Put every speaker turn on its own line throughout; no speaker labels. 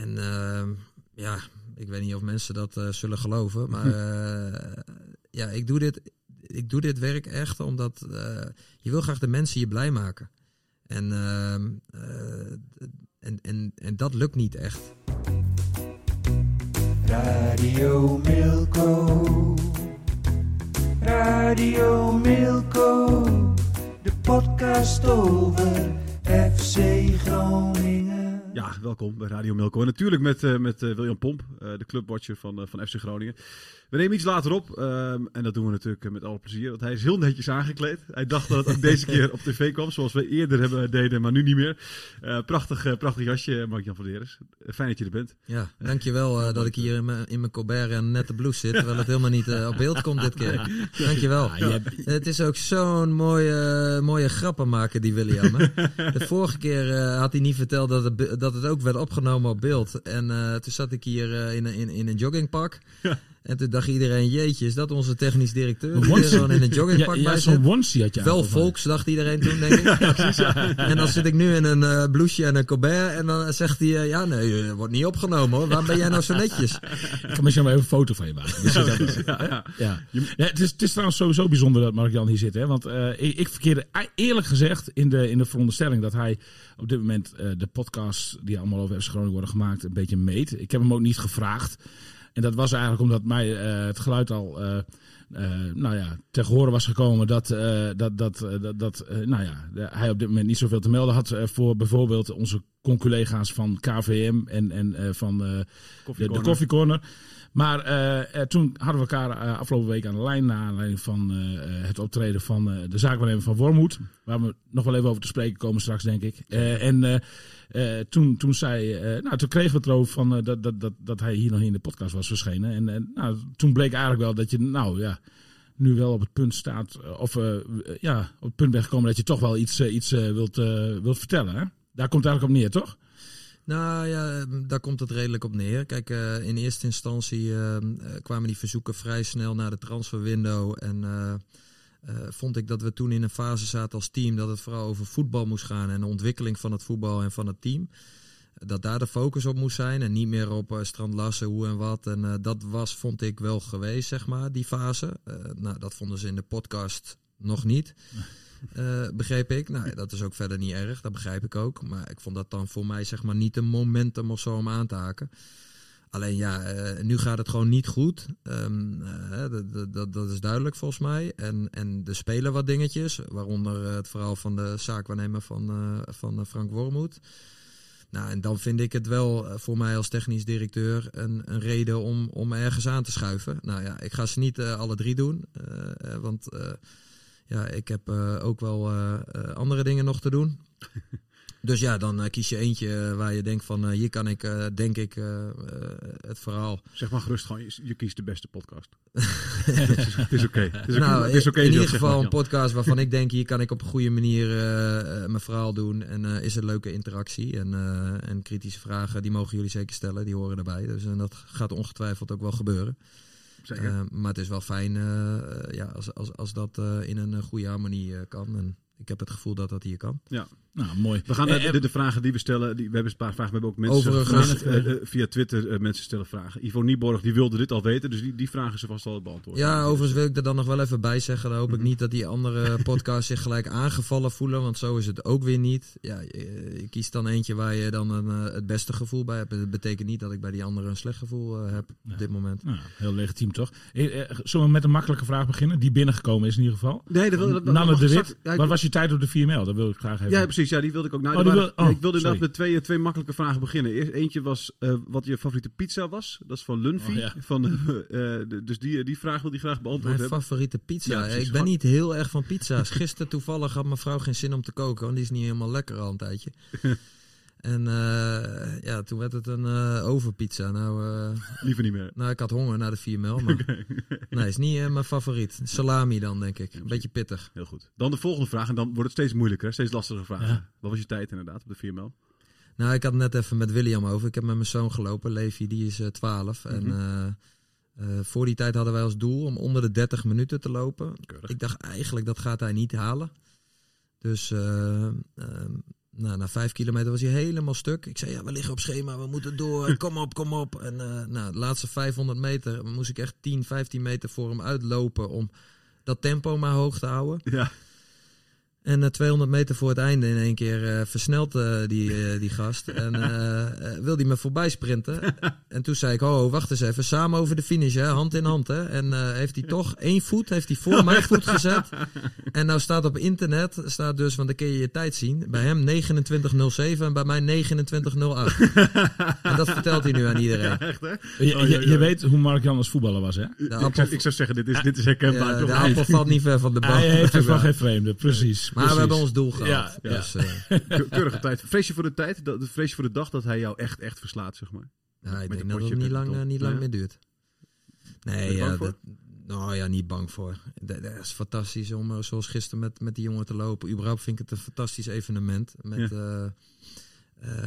En uh, ja, ik weet niet of mensen dat uh, zullen geloven, maar uh, ja, ik doe dit, ik doe dit werk echt omdat je wil graag de mensen je blij maken. En, ehm, en, en, en dat lukt niet echt.
Radio Milko. Radio Milko. De podcast over FC Groningen.
Ja, welkom bij Radio Milko. En natuurlijk met, uh, met uh, William Pomp, uh, de clubwatcher van, van FC Groningen. We nemen iets later op um, en dat doen we natuurlijk met alle plezier. Want hij is heel netjes aangekleed. Hij dacht dat het ook deze keer op tv kwam, zoals we eerder hebben deden, maar nu niet meer. prachtig, prachtig jasje, Mark-Jan van Deres. fijn dat je er bent.
Ja, dankjewel dat ik hier in mijn, in mijn Colbert en nette blouse zit, terwijl het helemaal niet op beeld komt dit keer. Dankjewel. Ja, ja. Het is ook zo'n mooie, mooie grappen maken, die William. Hè? De vorige keer had hij niet verteld dat het dat het ook werd opgenomen op beeld. En uh, toen zat ik hier uh, in, in, in een joggingpak. Ja. En toen dacht iedereen, jeetje, is dat onze technisch directeur? Die gewoon in een joggingpak
ja,
bij
ja, zo'n onesie had je
Wel volks, dacht iedereen toen, denk ik. ja, precies, ja. En dan zit ik nu in een uh, blouseje en een Colbert. En dan zegt hij, uh, ja nee, wordt niet opgenomen hoor. Waarom ben jij nou zo netjes?
Ik kan misschien wel even een foto van je maken. Dus ja, ja, ja. het, is, het is trouwens sowieso bijzonder dat Mark-Jan hier zit. Hè? Want uh, ik, ik verkeerde eerlijk gezegd in de, in de veronderstelling dat hij op dit moment de podcasts die allemaal over FC Groningen worden gemaakt een beetje meet. Ik heb hem ook niet gevraagd. En dat was eigenlijk omdat mij uh, het geluid al uh, uh, nou ja, tegen horen was gekomen dat, dat, dat, dat, nou ja, hij op dit moment niet zoveel te melden had voor bijvoorbeeld onze conculega's van KVM en, en van de, de Koffiecorner. Maar uh, toen hadden we elkaar uh, afgelopen week aan de lijn naar aanleiding van uh, het optreden van de zaakwaarnemer van Wormoed. Waar we nog wel even over te spreken komen straks, denk ik. en toen, toen, zei, nou, toen kregen we het erover van, dat, dat, dat, dat hij hier nog in de podcast was verschenen. En nou, toen bleek eigenlijk wel dat je, nou ja, nu wel op het punt staat, of ja, op het punt bent gekomen dat je toch wel iets, iets wilt, wilt vertellen. Hè? Daar komt het eigenlijk op neer, toch?
Nou ja, daar komt het redelijk op neer. Kijk, uh, in eerste instantie uh, kwamen die verzoeken vrij snel naar de transferwindow. En uh, vond ik dat we toen in een fase zaten als team dat het vooral over voetbal moest gaan en de ontwikkeling van het voetbal en van het team. Dat daar de focus op moest zijn en niet meer op Strand Lassen, hoe en wat. En dat was, vond ik, wel geweest, zeg maar, die fase. nou, dat vonden ze in de podcast nog niet. Uh, begreep ik. Nou, dat is ook verder niet erg, dat begrijp ik ook. Maar ik vond dat dan voor mij zeg maar niet een momentum of zo om aan te haken. Alleen ja, uh, nu gaat het gewoon niet goed. Dat, dat, dat is duidelijk volgens mij. En, en er spelen wat dingetjes, waaronder het verhaal van de zaakwaarnemer van, van Frank Wormoed. Nou, en dan vind ik het wel voor mij als technisch directeur een, een reden om, om ergens aan te schuiven. Nou ja, ik ga ze niet alle drie doen, want ja, ik heb uh, ook wel uh, andere dingen nog te doen. dus ja, dan kies je eentje waar je denkt van hier kan ik, denk ik, het verhaal.
Zeg maar gerust gewoon, je, je kiest de beste podcast. het is oké. Okay.
Nou, okay, okay in ieder geval een podcast waarvan ik denk hier kan ik op een goede manier mijn verhaal doen. En is een leuke interactie. En, en kritische vragen, die mogen jullie zeker stellen. Die horen erbij. Dus en dat gaat ongetwijfeld ook wel gebeuren. Uh, maar het is wel fijn uh, ja, als, als, als dat in een goede harmonie kan. En ik heb het gevoel dat dat hier kan.
Ja,
nou mooi.
We gaan de, de, de vragen die we stellen. Die, we hebben een paar vragen. We hebben ook mensen
Overigens,
gevraagd, via Twitter. mensen stellen vragen. Ivo Nieborg die wilde dit al weten. Dus die, die vragen ze vast al beantwoorden.
Ja, overigens wil ik er dan nog wel even bij zeggen. Dan hoop ik niet dat die andere podcasts zich gelijk aangevallen voelen. Want zo is het ook weer niet. Ja, je, je kiest dan eentje waar je dan een, het beste gevoel bij hebt. Dat betekent niet dat ik bij die andere een slecht gevoel uh, heb
ja.
op dit moment.
Nou, heel legitiem toch? Zullen we met een makkelijke vraag beginnen? Die binnengekomen is in ieder geval.
Nee, dat wil dat,
Nanne de Wit. Ja, Wat was je tijd op de 4 mail? Dat wil ik graag even.
Ja, precies. Ja, die wilde ik ook. Nou,
oh, wil, oh,
ik wilde inderdaad met twee, twee makkelijke vragen beginnen. Eerst eentje was uh, wat je favoriete pizza was. Dat is van Lunfi. Oh, ja. van, uh, de, dus die, die vraag wil die graag beantwoord
Mijn
hebben.
favoriete pizza? Ja, ik ben niet heel erg van pizza's. Gisteren toevallig had mijn vrouw geen zin om te koken. Want die is niet helemaal lekker al een tijdje. En eh, ja, toen werd het een uh, overpizza. Nou, uh,
Liever niet meer.
Nou, ik had honger na de 4 mil. Maar okay. nee, is niet mijn favoriet. Salami dan, denk ik. Een beetje pittig.
Heel goed. Dan de volgende vraag. En dan wordt het steeds moeilijker. Steeds lastiger vragen. Ja. Wat was je tijd inderdaad op de 4 mil?
Nou, ik had net even met William over. Ik heb met mijn zoon gelopen. Levi, die is 12. Mm -hmm. En voor die tijd hadden wij als doel om onder de 30 minuten te lopen. Keurig. Ik dacht eigenlijk dat gaat hij niet halen. Dus nou, na vijf kilometer was hij helemaal stuk. Ik zei, ja, we liggen op schema, we moeten door. Kom op, kom op. En uh, nou, de laatste 500 meter moest ik echt 10, 15 meter voor hem uitlopen om dat tempo maar hoog te houden.
Ja.
En uh, 200 meter voor het einde in één keer uh, versnelt uh, die, die gast. En wil hij me voorbij sprinten. en toen zei ik, oh, wacht eens even. Samen over de finish, hè? hand in hand. Hè? En heeft hij toch één voet heeft hij voor mijn voet gezet. En nou staat op internet, staat dus, want dan kun je je tijd zien. Bij hem 29.07 en bij mij 29.08. en dat vertelt hij nu aan iedereen.
Ja, echt, hè?
Je, oh, je, je, weet hoe Mark Jan als voetballer was, hè?
Ik, zou, ik, zou, zeggen, dit is, dit is herkenbaar.
de appel valt niet ver van de boom.
Hij heeft ervan geen vreemde, precies.
Maar
precies.
we hebben ons doel gehad.
Ja,
dus,
uh... Keurige tijd. Vrees je voor de tijd? Dat, vrees je voor de dag dat hij jou echt, echt verslaat, zeg maar?
Ja, ik denk dat het niet lang, niet lang meer duurt. Nee, ja, dat, nou ja, niet bang voor. Dat, dat, is fantastisch om uh, zoals gisteren met, met die jongen te lopen. Überhaupt vind ik het een fantastisch evenement. Met, ja.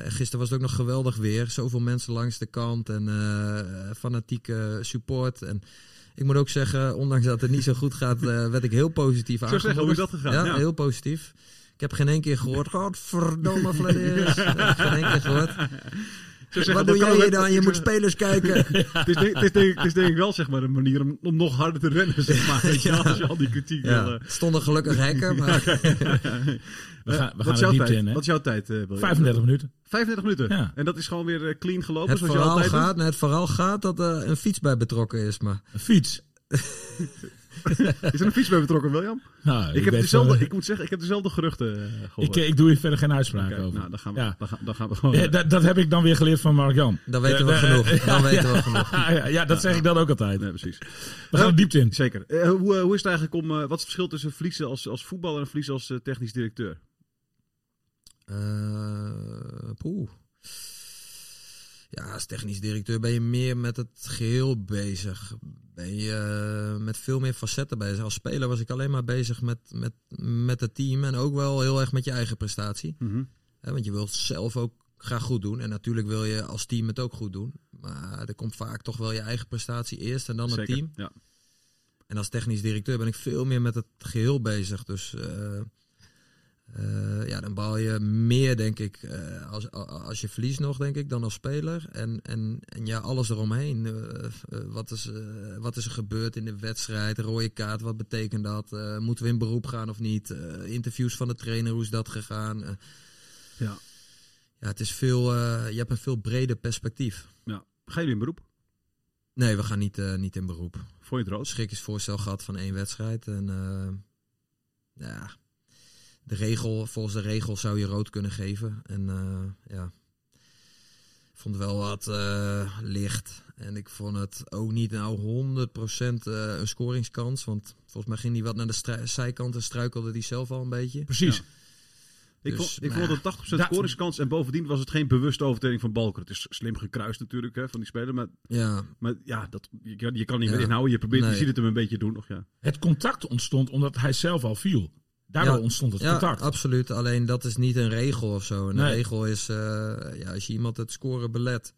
gisteren was het ook nog geweldig weer. Zoveel mensen langs de kant en fanatieke support. En ik moet ook zeggen, ondanks dat het niet zo goed gaat, uh, werd ik heel positief
aangemoedigd. Zo zeggen, hoe is dat gegaan?
Ja, ja, heel positief. Ik heb geen één keer gehoord, godverdomme Vladeris. geen één keer gehoord. Zeggen, Wat doe jij hier dan? Je moet spelers kijken.
het, is denk, het, is denk, het is denk ik wel zeg maar, een manier om, om nog harder te rennen. Zeg maar, weet je, ja. Als je al die kritiek
ja.
wil... Uh...
Stonden gelukkig hekken, maar...
We gaan, we
wat,
gaan in, hè?
wat is jouw tijd? Uh,
35 minuten.
35 minuten?
Ja.
En dat is gewoon weer clean gelopen
het
zoals
verhaal
je altijd
gaat, nee, Het verhaal gaat dat er een fiets bij betrokken is, maar...
Een fiets?
is er een fiets bij betrokken, William?
Nou,
ik, heb dezelfde, ik moet zeggen, ik heb dezelfde geruchten uh, gehoord.
Ik, ik doe hier verder geen uitspraak
okay,
over.
Nou, dan gaan we,
ja.
dan gaan, dan gaan we gewoon...
Ja, dat, dat, heb ik dan weer geleerd van Mark-Jan.
Dan weten we genoeg. Dan weten we genoeg.
ja, ja, dat zeg ik dan ook altijd.
Nee, precies.
We gaan er diepte in.
Zeker. Uh, hoe, uh, hoe is het eigenlijk om... wat is het verschil tussen verliezen als, als voetballer en verliezen als technisch directeur?
poeh. Ja, als technisch directeur ben je meer met het geheel bezig. Ben je met veel meer facetten bezig. Als speler was ik alleen maar bezig met, met, met het team en ook wel heel erg met je eigen prestatie.
Mm -hmm.
He, want je wilt zelf ook graag goed doen. En natuurlijk wil je als team het ook goed doen. Maar er komt vaak toch wel je eigen prestatie eerst en dan
Zeker,
het team.
Ja.
En als technisch directeur ben ik veel meer met het geheel bezig. Dus uh, uh, ja, dan bouw je meer, denk ik, uh, als, als je verliest nog, denk ik, dan als speler. En, en, en ja, alles eromheen. Uh, wat, is, wat is er gebeurd in de wedstrijd? Rode kaart, wat betekent dat? moeten we in beroep gaan of niet? interviews van de trainer, hoe is dat gegaan?
ja.
ja, het is veel, je hebt een veel breder perspectief.
Ja. Gaan jullie in beroep?
Nee, we gaan niet, niet in beroep.
Voor je het rood?
Schikkingsvoorstel gehad van één wedstrijd. En ja, de regel, volgens de regel zou je rood kunnen geven. En uh, ja, ik vond het wel wat uh, licht. En ik vond het ook niet nou 100% uh, een scoringskans. Want volgens mij ging hij wat naar de zijkant en struikelde hij zelf al een beetje.
Precies.
Ja. Ik, dus, vond, ik vond het 80% scoringskans en bovendien was het geen bewuste overtreding van Balker. Het is slim gekruist natuurlijk hè, van die speler. Maar
ja,
maar, ja dat, je, je kan niet meer inhouden. Je, probeert, nee. je ziet het hem een beetje doen. Nog, ja.
Het contact ontstond omdat hij zelf al viel. Daardoor
ja,
ontstond het
ja,
contact.
absoluut. Alleen dat is niet een regel of zo. Een
Nee.
regel is, uh, ja, als je iemand het scoren belet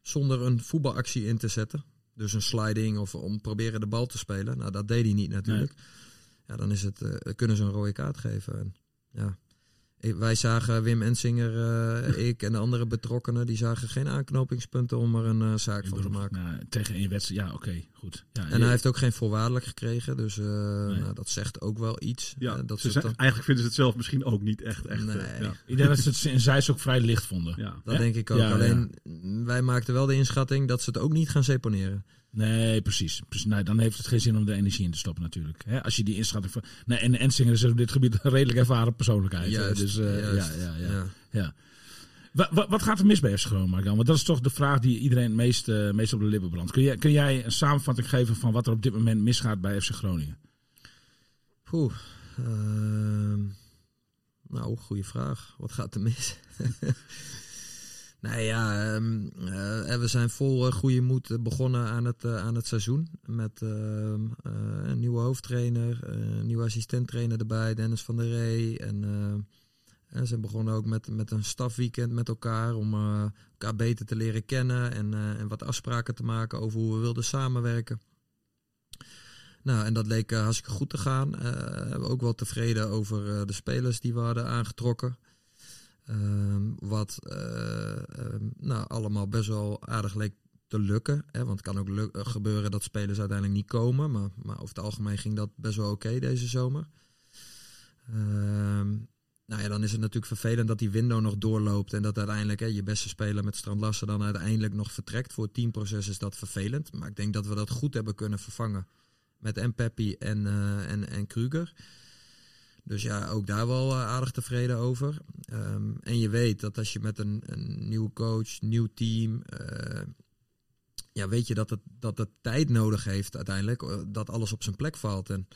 zonder een voetbalactie in te zetten. Dus een sliding of om proberen de bal te spelen. Nou, dat deed hij niet natuurlijk. Ja, dan is het, uh, kunnen ze een rode kaart geven. En, ja. Wij zagen Wim Ensinger, eh, ik en de andere betrokkenen, die zagen geen aanknopingspunten om er een eh, zaak van te maken.
nou, tegen één wedstrijd, ja, oké, goed. Ja,
En hij heeft ook geen voorwaardelijk gekregen, dus eh,
Nee.
nou, dat zegt ook wel iets.
Ja,
dat
ze
ze
zijn,
dan,
eigenlijk vinden ze het zelf misschien ook niet echt. echt
Nee.
ja.
Ik denk dat ze het in Zeist ook vrij licht vonden.
Ja.
dat
Ja?
denk ik ook.
Ja,
Alleen wij maakten wel de inschatting dat ze het ook niet gaan seponeren.
Nee, precies. precies. Nee, dan heeft het geen zin om de energie in te stoppen natuurlijk. Hè, als je die inschatting van... Nee, en Ensinger is op dit gebied een redelijk ervaren persoonlijkheid.
Juist,
dus, eh,
juist,
ja, ja, ja,
ja.
ja. Wa- wa- wat gaat er mis bij FC Groningen? Want dat is toch de vraag die iedereen het meest, eh, meest op de lippen brandt. Kun jij, kun jij een samenvatting geven van wat er op dit moment misgaat bij FC Groningen?
Poeh. ehm, nou, goede vraag. Wat gaat er mis? Nou ja, um, uh, we zijn vol uh, goede moed begonnen aan het, aan het seizoen. Met ehm, een nieuwe hoofdtrainer, een nieuwe assistenttrainer erbij, Dennis van der Rey. En, en ze begonnen ook met, met een stafweekend met elkaar om elkaar beter te leren kennen. En, en wat afspraken te maken over hoe we wilden samenwerken. Nou, en dat leek hartstikke goed te gaan. we ook wel tevreden over de spelers die we hadden aangetrokken. Ehm, wat uh, nou, allemaal best wel aardig leek te lukken. Hè? Want het kan ook eh, gebeuren dat spelers uiteindelijk niet komen. Maar, maar over het algemeen ging dat best wel oké deze zomer. Um, nou ja, dan is het natuurlijk vervelend dat die window nog doorloopt. En dat uiteindelijk hè, je beste speler met Strand Lassen dan uiteindelijk nog vertrekt. Voor het teamproces is dat vervelend. Maar ik denk dat we dat goed hebben kunnen vervangen. Met en en, uh, en, en Kruger. Dus ja, ook daar wel uh, aardig tevreden over. Um, en je weet dat als je met een, een nieuwe coach, nieuw team. Uh, ja, weet je dat het, dat het tijd nodig heeft uiteindelijk. eh, Dat alles op zijn plek valt. En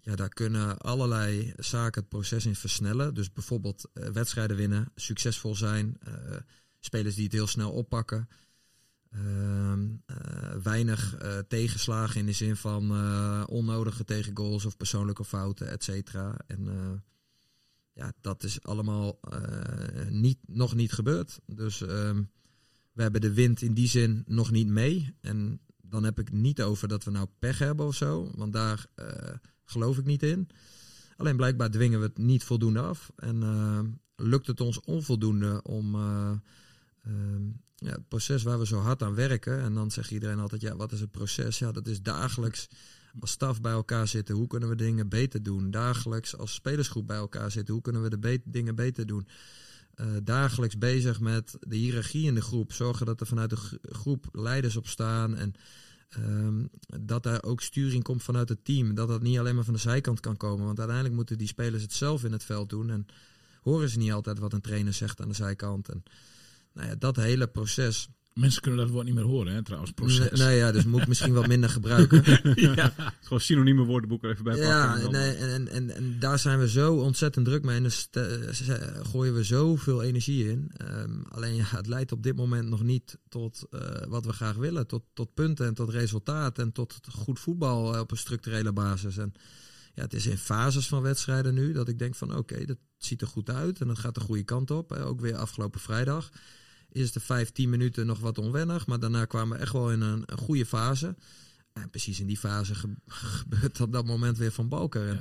ja, daar kunnen allerlei zaken het proces in versnellen. Dus bijvoorbeeld wedstrijden winnen, succesvol zijn. spelers die het heel snel oppakken. Uh, uh, weinig uh, tegenslagen in de zin van onnodige tegengoals of persoonlijke fouten, et cetera. En ja, dat is allemaal niet, nog niet gebeurd. Dus um, we hebben de wind in die zin nog niet mee. En dan heb ik niet over dat we nou pech hebben of zo, want daar geloof ik niet in. Alleen blijkbaar dwingen we het niet voldoende af. En lukt het ons onvoldoende om um, ja, het proces waar we zo hard aan werken. En dan zegt iedereen altijd, ja, wat is het proces? Ja, dat is dagelijks als staf bij elkaar zitten. Hoe kunnen we dingen beter doen? Dagelijks als spelersgroep bij elkaar zitten. Hoe kunnen we de dingen beter doen? Uh, dagelijks bezig met de hiërarchie in de groep. Zorgen dat er vanuit de groep leiders op staan. En um, dat er ook sturing komt vanuit het team. Dat dat niet alleen maar van de zijkant kan komen. Want uiteindelijk moeten die spelers het zelf in het veld doen. En horen ze niet altijd wat een trainer zegt aan de zijkant. En nou ja, dat hele proces.
Mensen kunnen dat woord niet meer horen, hè, trouwens. Proces.
Nee, nee ja, dus moet ik misschien wat minder gebruiken.
ja. Gewoon synieme woordenboek er even bij pakken.
Ja, en, nee, en, en, en, daar zijn we zo ontzettend druk mee. En dus gooien we zoveel energie in. Um, alleen ja, het leidt op dit moment nog niet tot uh, wat we graag willen. Tot, tot punten en tot resultaat. En tot goed voetbal op een structurele basis. En ja, het is in fases van wedstrijden nu dat ik denk van oké, okay, dat ziet er goed uit. En dat gaat de goede kant op. Ook weer afgelopen vrijdag is de 15 minuten nog wat onwennig. Maar daarna kwamen we echt wel in een, een goede fase. En precies in die fase ge gebeurt op dat moment weer van Balker. En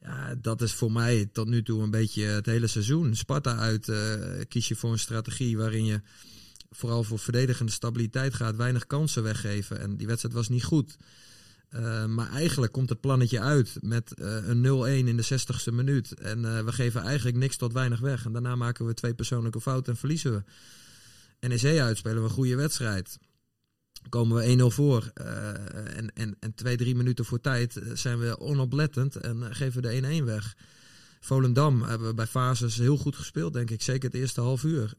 ja. ja. dat is voor mij tot nu toe een beetje het hele seizoen. Sparta uit uh, kies je voor een strategie waarin je vooral voor verdedigende stabiliteit gaat. Weinig kansen weggeven. En die wedstrijd was niet goed. Uh, maar eigenlijk komt het plannetje uit met uh, een 0-1 in de 60ste minuut. En uh, we geven eigenlijk niks tot weinig weg. En daarna maken we twee persoonlijke fouten en verliezen we. NEC uitspelen we een goede wedstrijd. Komen we 1-0 voor. en, en, en twee, drie minuten voor tijd zijn we onoplettend en geven we de 1-1 weg. Volendam hebben we bij fases heel goed gespeeld, denk ik. Zeker het eerste half uur.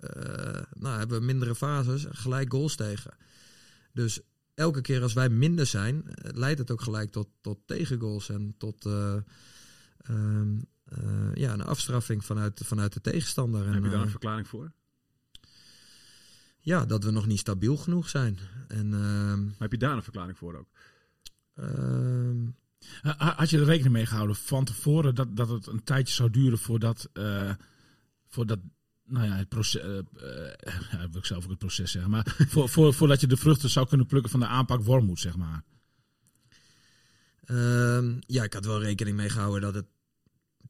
nou, hebben we mindere fases, gelijk goals tegen. Dus elke keer als wij minder zijn, leidt het ook gelijk tot, tot tegengoals en tot uh, uh, uh, ja, een afstraffing vanuit, vanuit de tegenstander.
Heb je
en,
daar een verklaring voor?
Ja, dat we nog niet stabiel genoeg zijn. En, ehm,
maar heb je daar een verklaring voor ook?
Ehm,
Had je er rekening mee gehouden van tevoren dat, dat het een tijdje zou duren voordat, voordat nou ja, het proces. Uh, wil ik zelf ook het proces zeggen. Maar voor, voor, voordat je de vruchten zou kunnen plukken van de aanpak wormoed, zeg maar.
Um, ja, ik had wel rekening mee gehouden dat het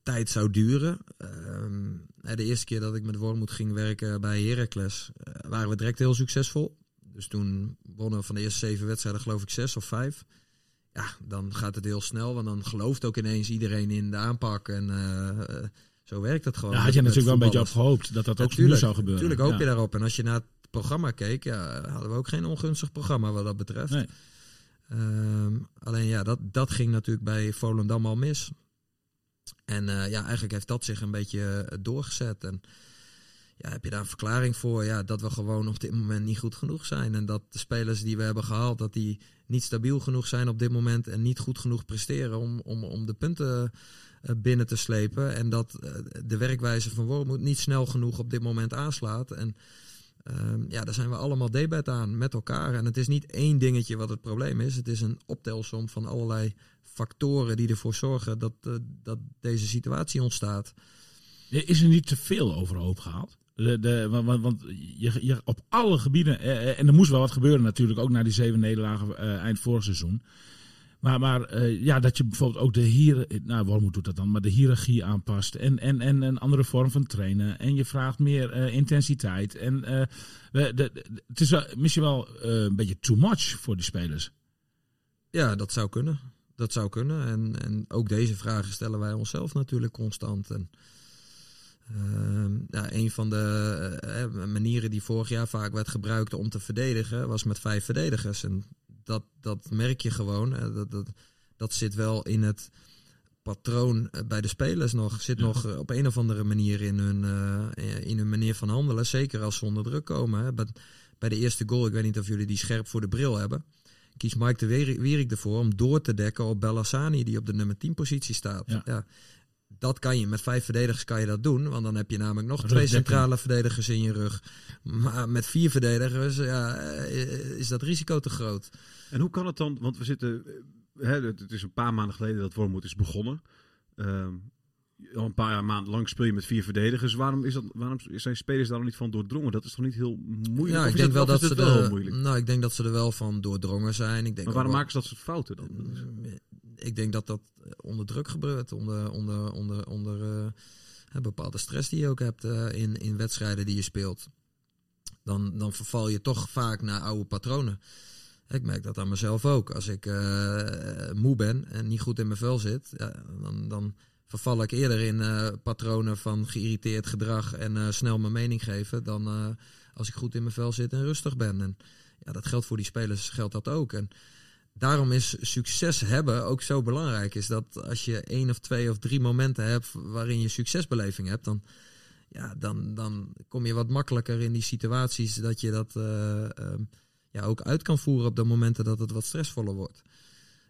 tijd zou duren. Um, de eerste keer dat ik met Wormoed ging werken bij Heracles, uh, waren we direct heel succesvol. Dus toen wonnen we van de eerste zeven wedstrijden geloof ik zes of vijf. Ja, dan gaat het heel snel, want dan gelooft ook ineens iedereen in de aanpak. En zo werkt het gewoon.
Ja, had je natuurlijk wel een beetje op gehoopt dat dat ook nu zou gebeuren.
Natuurlijk hoop je daarop. En als je naar het programma keek, ja, hadden we ook geen ongunstig programma wat dat betreft.
Nee.
Um, alleen ja, dat, dat ging natuurlijk bij Volendam al mis. En uh, ja, eigenlijk heeft dat zich een beetje uh, doorgezet. En ja, heb je daar een verklaring voor? Ja, dat we gewoon op dit moment niet goed genoeg zijn. En dat de spelers die we hebben gehaald, dat die niet stabiel genoeg zijn op dit moment. En niet goed genoeg presteren om, om, om de punten binnen te slepen. En dat uh, de werkwijze van Wormoed niet snel genoeg op dit moment aanslaat. En Ehm, ja, daar zijn we allemaal debat aan met elkaar. En het is niet één dingetje wat het probleem is. Het is een optelsom van allerlei factoren die ervoor zorgen dat, uh, dat deze situatie ontstaat.
Is er niet te veel overhoop gehaald? De, de, want, je, je, op alle gebieden, en er moest wel wat gebeuren natuurlijk, ook na die zeven nederlagen uh, eind vorig seizoen. Maar, maar uh, ja, dat je bijvoorbeeld ook de hier, nou waarom doet dat dan? Maar de hiërarchie aanpast en, en, en een andere vorm van trainen. En je vraagt meer uh, intensiteit. En de, het is misschien wel een beetje too much voor die spelers.
Ja, dat zou kunnen. Dat zou kunnen. En, en ook deze vragen stellen wij onszelf natuurlijk constant. En, ja, een van de manieren die vorig jaar vaak werd gebruikt om te verdedigen, was met vijf verdedigers. En dat, dat merk je gewoon. Dat, dat, dat zit wel in het patroon eh, bij de spelers nog. Zit nog eh, op een of andere manier in hun, uh, in hun manier van handelen. Zeker als ze onder druk komen. Hè. Bij, bij de eerste goal, ik weet niet of jullie die scherp voor de bril hebben. Kies Mike de Wierik ervoor om door te dekken op Bellassani, die op de nummer 10 positie staat. Ja. ja. Dat kan je met vijf verdedigers kan je dat doen, want dan heb je namelijk nog twee centrale verdedigers in je rug. Maar met vier verdedigers ja, is dat risico te groot.
En hoe kan het dan, want we zitten, eh, hè, het is een paar maanden geleden dat Wormoed is begonnen. Uh, al een paar maanden lang speel je met vier verdedigers. Waarom, is dat, waarom zijn spelers daar nog niet van doordrongen? Dat is toch niet heel moeilijk?
Ja, ik denk wel dat ze er, moeilijk? Nou, ik denk dat ze er wel van doordrongen zijn. Ik denk
maar waarom maken ze dat soort fouten dan?
Eh, ik denk dat dat onder druk gebeurt, onder, onder, onder, onder uh, bepaalde stress die je ook hebt uh, in, in wedstrijden die je speelt. Dan, dan verval je toch vaak naar oude patronen. Ik merk dat aan mezelf ook. Als ik uh, moe ben en niet goed in mijn vel zit, ja, dan, dan verval ik eerder in uh, patronen van geïrriteerd gedrag en uh, snel mijn mening geven dan als ik goed in mijn vel zit en rustig ben. En ja, dat geldt voor die spelers, geldt dat ook. En daarom is succes hebben ook zo belangrijk. Is dat als je één of twee of drie momenten hebt waarin je succesbeleving hebt, dan, ja, dan, dan kom je wat makkelijker in die situaties dat je dat ehm, ja, ook uit kan voeren op de momenten dat het wat stressvoller wordt.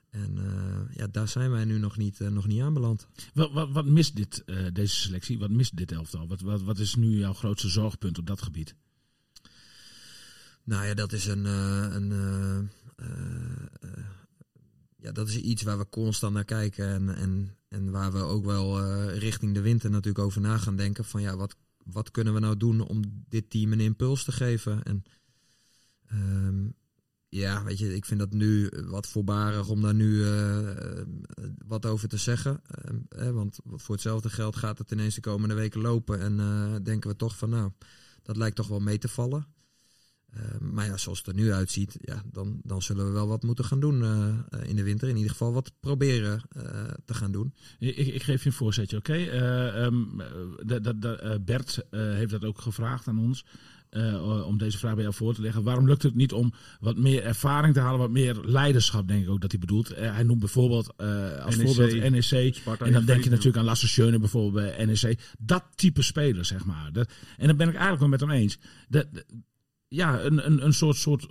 En uh, ja, daar zijn wij nu nog niet, uh, nog niet aanbeland.
Wat, wat, wat mist dit, uh, deze selectie? Wat mist dit elftal? Wat, wat, wat is nu jouw grootste zorgpunt op dat gebied?
Nou ja, dat is een. een ja, dat is iets waar we constant naar kijken. En, en, en waar we ook wel richting de winter natuurlijk over na gaan denken. Van ja, wat, wat kunnen we nou doen om dit team een impuls te geven? En Um, ja, weet je, ik vind dat nu wat voorbarig om daar nu uh, wat over te zeggen. Want voor hetzelfde geld gaat het ineens de komende weken lopen. En denken we toch van, nou, dat lijkt toch wel mee te vallen. Ehm, maar ja, zoals het er nu uitziet, ja, dan, dan zullen we wel wat moeten gaan doen in de winter. In ieder geval wat proberen te gaan doen.
Ik, ik, geef je een voorzetje, oké? Um, Bert heeft dat ook gevraagd aan ons. Uh, om deze vraag bij jou voor te leggen. Waarom lukt het niet om wat meer ervaring te halen, wat meer leiderschap, denk ik ook dat hij bedoelt. Uh, hij noemt bijvoorbeeld uh, als NEC, voorbeeld NEC. Sparta en dan denk je natuurlijk aan Lasse Schöne bijvoorbeeld bij NEC. Dat type speler, zeg maar. Dat, en dan ben ik eigenlijk wel met hem eens. Dat, ja, een, een, een soort, soort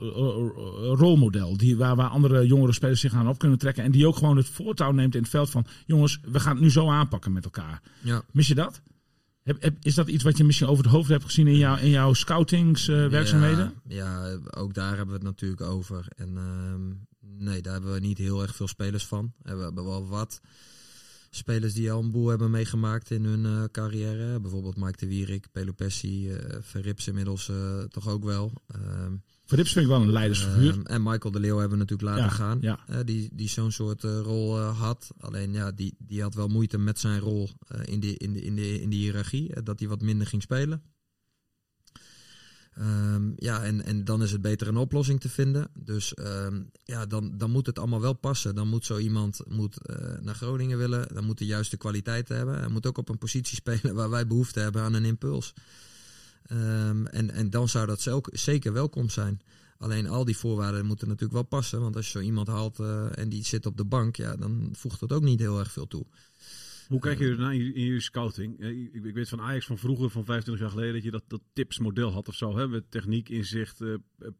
rolmodel die, waar, waar andere jongere spelers zich aan op kunnen trekken. En die ook gewoon het voortouw neemt in het veld van... jongens, we gaan het nu zo aanpakken met elkaar. Ja. Mis je dat? Is dat iets wat je misschien over het hoofd hebt gezien in, jouw, in jouw scoutingswerkzaamheden?
ja, ja, ook daar hebben we het natuurlijk over. En uh, nee, daar hebben we niet heel erg veel spelers van. We hebben wel wat spelers die al een boel hebben meegemaakt in hun uh, carrière. Bijvoorbeeld Mike de Wierik, Pelopessi, uh, Verrips inmiddels uh, toch ook wel.
Verrips vind ik wel een leidersfiguur. Ehm,
en Michael de Leeuw hebben we natuurlijk laten gaan. Ja. die die zo'n soort rol had. Alleen ja, die, die had wel moeite met zijn rol in, de, in, de, in, de, in de hiërarchie. dat hij wat minder ging spelen. Um, ja, en, en dan is het beter een oplossing te vinden. Dus um, ja, dan, dan moet het allemaal wel passen. Dan moet zo iemand moet, naar Groningen willen. Dan moet de juiste kwaliteit hebben. Hij moet ook op een positie spelen waar wij behoefte hebben aan een impuls. Um, en, en dan zou dat zeker welkom zijn. Alleen al die voorwaarden moeten natuurlijk wel passen. Want als je zo iemand haalt uh, en die zit op de bank, ja, dan voegt dat ook niet heel erg veel toe.
Hoe kijk je ernaar in je scouting? Ik, ik, weet van Ajax van vroeger, van 25 jaar geleden, dat je dat, dat tipsmodel had of zo. Hè? Met techniek, inzicht,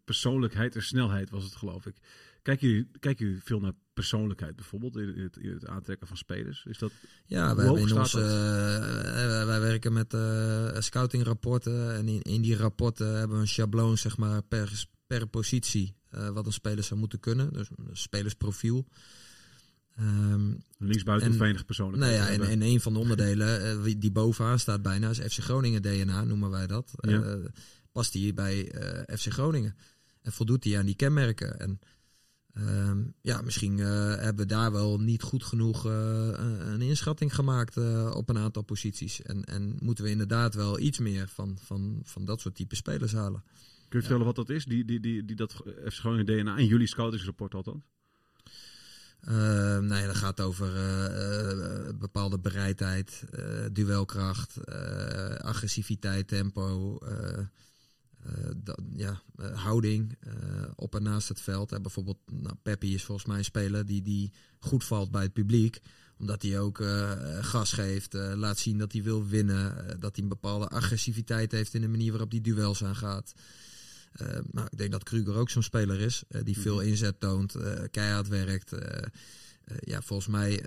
persoonlijkheid en snelheid was het geloof ik. Kijk je, kijk je veel naar persoonlijkheid bijvoorbeeld in het, in het aantrekken van spelers? Is dat,
ja, wij, in onze, uh, wij werken met uh, scoutingrapporten en in, in die rapporten hebben we een schabloon zeg maar, per, per positie uh, wat een speler zou moeten kunnen. Dus een spelersprofiel.
Um, Linksbuiten weinig persoonlijk.
Nou ja, en, en een van de onderdelen die bovenaan staat bijna is FC Groningen DNA, noemen wij dat. Ja. Past die bij FC Groningen? En voldoet die aan die kenmerken? En Ehm, ja, misschien uh, hebben we daar wel niet goed genoeg uh, een inschatting gemaakt uh, op een aantal posities. En, en moeten we inderdaad wel iets meer van, van, van dat soort type spelers halen.
Kun je vertellen wat dat is? Die, die, die, die dat Groningen DNA en jullie scoutingsrapport althans?
Nou ja, dat gaat over bepaalde bereidheid, duelkracht, agressiviteit, tempo, dat, ja, houding op en naast het veld. En bijvoorbeeld, nou, Peppi is volgens mij een speler die, die goed valt bij het publiek. Omdat hij ook gas geeft, laat zien dat hij wil winnen. dat hij een bepaalde agressiviteit heeft in de manier waarop hij duels aangaat. nou, ik denk dat Kruger ook zo'n speler is. die veel mhm. inzet toont, keihard werkt. Eh, ja, volgens mij,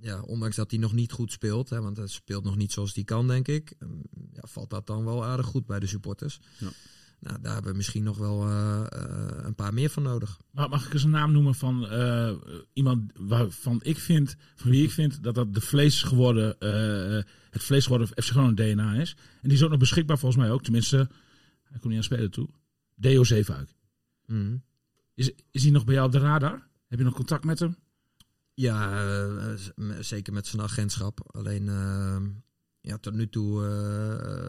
ja, ondanks dat hij nog niet goed speelt, hè, want hij speelt nog niet zoals hij kan, denk ik, ehm, ja, valt dat dan wel aardig goed bij de supporters. Ja. Nou, daar hebben we misschien nog wel uh, een paar meer van nodig.
Maar mag ik eens een naam noemen van iemand waarvan ik vind, van wie ik vind dat dat de vlees geworden, het vlees geworden FC gewoon DNA is. En die is ook nog beschikbaar volgens mij ook, tenminste, hij komt niet aan spelen toe. Deo Zeefuik. Mm. Is, is hij nog bij jou op de radar? Heb je nog contact met hem?
Ja, zeker met zijn agentschap. Alleen ja, tot nu toe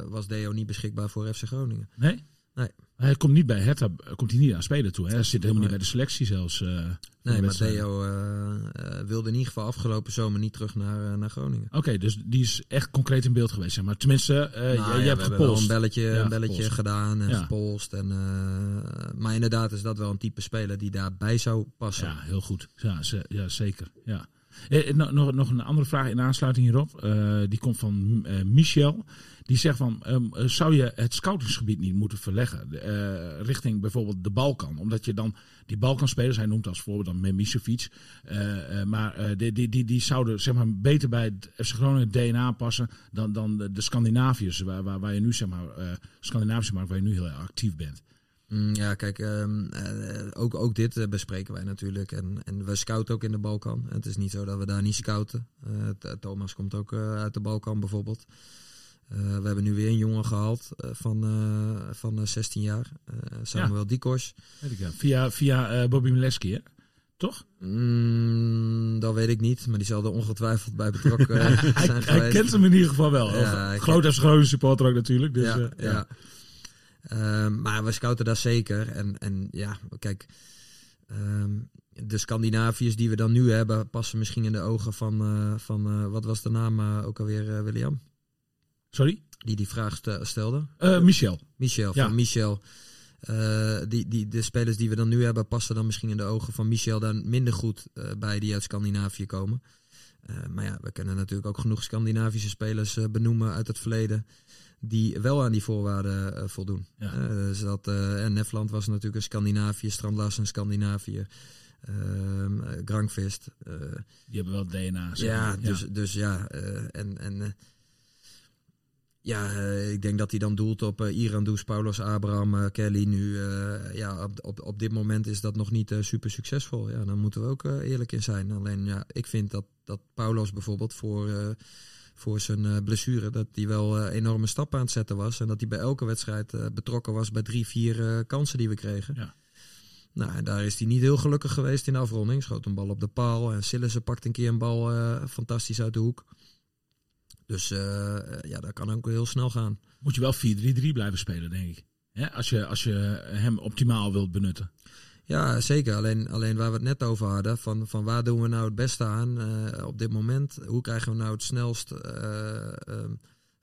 was Deo niet beschikbaar voor FC Groningen.
Nee?
Nee.
Hij komt niet bij Hertha, komt hij niet aan spelen toe. Hè? Hij zit helemaal niet bij de selectie zelfs. Uh,
nee, maar Theo uh, wilde in ieder geval afgelopen zomer niet terug naar, naar Groningen.
Oké, dus die is echt concreet in beeld geweest. Zeg maar tenminste, nou, je, ja, je hebt gepolst.
een belletje, een belletje gedaan en ja. gepolst. En, maar inderdaad is dat wel een type speler die daarbij zou passen.
Ja, heel goed. Ja, ja zeker. Ja. Nog, nog een andere vraag in aansluiting hierop. die komt van Michel. Die zegt van, um, zou je het scoutingsgebied niet moeten verleggen richting bijvoorbeeld de Balkan? Omdat je dan die Balkanspelers, hij noemt als voorbeeld dan Memisevic, maar die, die, die, die zouden zeg maar, beter bij het FC Groningen DNA passen dan, dan de, Scandinaviërs, waar, waar, waar je nu zeg maar, Scandinavische markt, waar je nu heel actief bent.
Mm, ja, kijk, um, uh, ook, ook dit uh, bespreken wij natuurlijk. En, en we scouten ook in de Balkan. Het is niet zo dat we daar niet scouten. Uh, Thomas komt ook uit de Balkan bijvoorbeeld. We hebben nu weer een jongen gehaald van, van 16 jaar, Samuel ja. Dikos.
Via, via Bobby Mileski, hè? Toch?
Mm, dat weet ik niet, maar die zal er ongetwijfeld bij betrokken zijn
hij, hij, kent hem in ieder geval wel. Ja, Groot als grote supporter ook natuurlijk. Dus,
ja, ja. Ehm, maar we scouten daar zeker. En, en ja, kijk, um, de Scandinaviërs die we dan nu hebben, passen misschien in de ogen van, van wat was de naam ook alweer, William?
Sorry?
Die die vraag stelde.
Michel.
Michel, ja. van Michel. Die, die, de spelers die we dan nu hebben, passen dan misschien in de ogen van Michel dan minder goed bij die uit Scandinavië komen. maar ja, we kunnen natuurlijk ook genoeg Scandinavische spelers benoemen uit het verleden. Die wel aan die voorwaarden voldoen. Ja. dus dat, en Nefland was natuurlijk een Scandinavië, Strandlas een Scandinavië. Ehm, Grankvist.
die hebben wel DNA.
Ja, dus ja, dus ja en, en ja, uh, ik denk dat hij dan doelt op uh, Irandus, Paulus, Abraham, uh, Kelly. Nu, ja, op, op, op dit moment is dat nog niet super succesvol. Ja, dan moeten we ook eerlijk in zijn. Alleen, ja, ik vind dat, dat Paulus bijvoorbeeld voor, voor zijn blessure, dat hij wel enorme stappen aan het zetten was. En dat hij bij elke wedstrijd betrokken was bij drie, vier kansen die we kregen. Ja. Nou, en daar is hij niet heel gelukkig geweest in de afronding. Schoot een bal op de paal en Sillissen pakt een keer een bal fantastisch uit de hoek. Dus uh, ja, dat kan ook heel snel gaan.
Moet je wel 4-3-3 blijven spelen, denk ik. Als, je, als je hem optimaal wilt benutten.
Ja, zeker. Alleen, alleen waar we het net over hadden, van, van waar doen we nou het beste aan uh, op dit moment? Hoe krijgen we nou het snelst uh,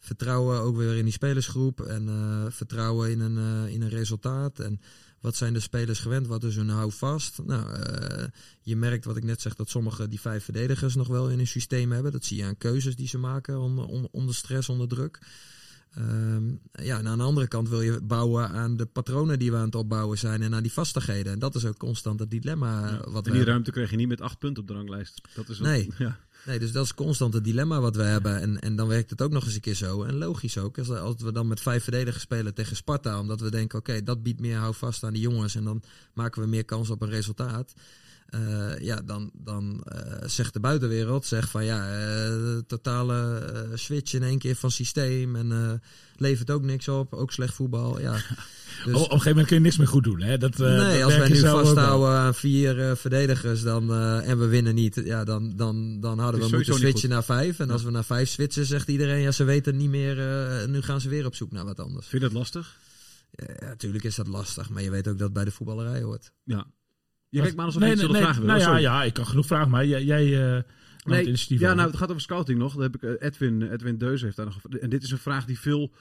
vertrouwen ook weer in die spelersgroep en eh, vertrouwen in een, eh, in een resultaat. En wat zijn de spelers gewend? Wat is hun houvast? Nou, eh, je merkt wat ik net zeg, dat sommige die vijf verdedigers nog wel in hun systeem hebben. Dat zie je aan keuzes die ze maken onder, onder stress, onder druk. Ehm, ja, en aan de andere kant wil je bouwen aan de patronen die we aan het opbouwen zijn en aan die vastigheden. En dat is ook constant het dilemma.
Ja,
wat
en die ruimte krijg je niet met acht punten op de ranglijst. Dat is wat-
Nee.
Ja.
Nee, dus dat is constant het dilemma wat we hebben. En, en dan werkt het ook nog eens een keer zo. En logisch ook. Als, als we dan met vijf verdedigers spelen tegen Sparta. Omdat we denken, oké, dat biedt meer houvast aan die jongens. En dan maken we meer kans op een resultaat. Eh, ja, dan, dan eh, zegt de buitenwereld zegt van ja, eh, totale switch in één keer van systeem. En levert ook niks op. Ook slecht voetbal. Ja. Dus-
Oh, op een gegeven moment kun je niks meer goed doen. Hè? Dat,
nee,
dat
als wij nu vasthouden aan vier verdedigers dan, en we winnen niet, ja, dan, dan, dan hadden we moeten switchen naar vijf. En als we naar vijf switchen, zegt iedereen, ja, ze weten niet meer, nu gaan ze weer op zoek naar wat anders.
Vind je dat lastig?
Ja, natuurlijk is dat lastig, maar je weet ook dat het bij de voetballerij hoort.
Ja. Je kijkt maar alsof
nee,
je
nee, nee,
vragen
nou ja,
Sorry.
ja, ik kan genoeg vragen, maar jij, jij eh, het
Nee, ja,
over.
nou, het gaat over scouting nog. Daar heb ik eh, Edwin, Edwin Deuze heeft daar nog. En dit is een vraag die veel.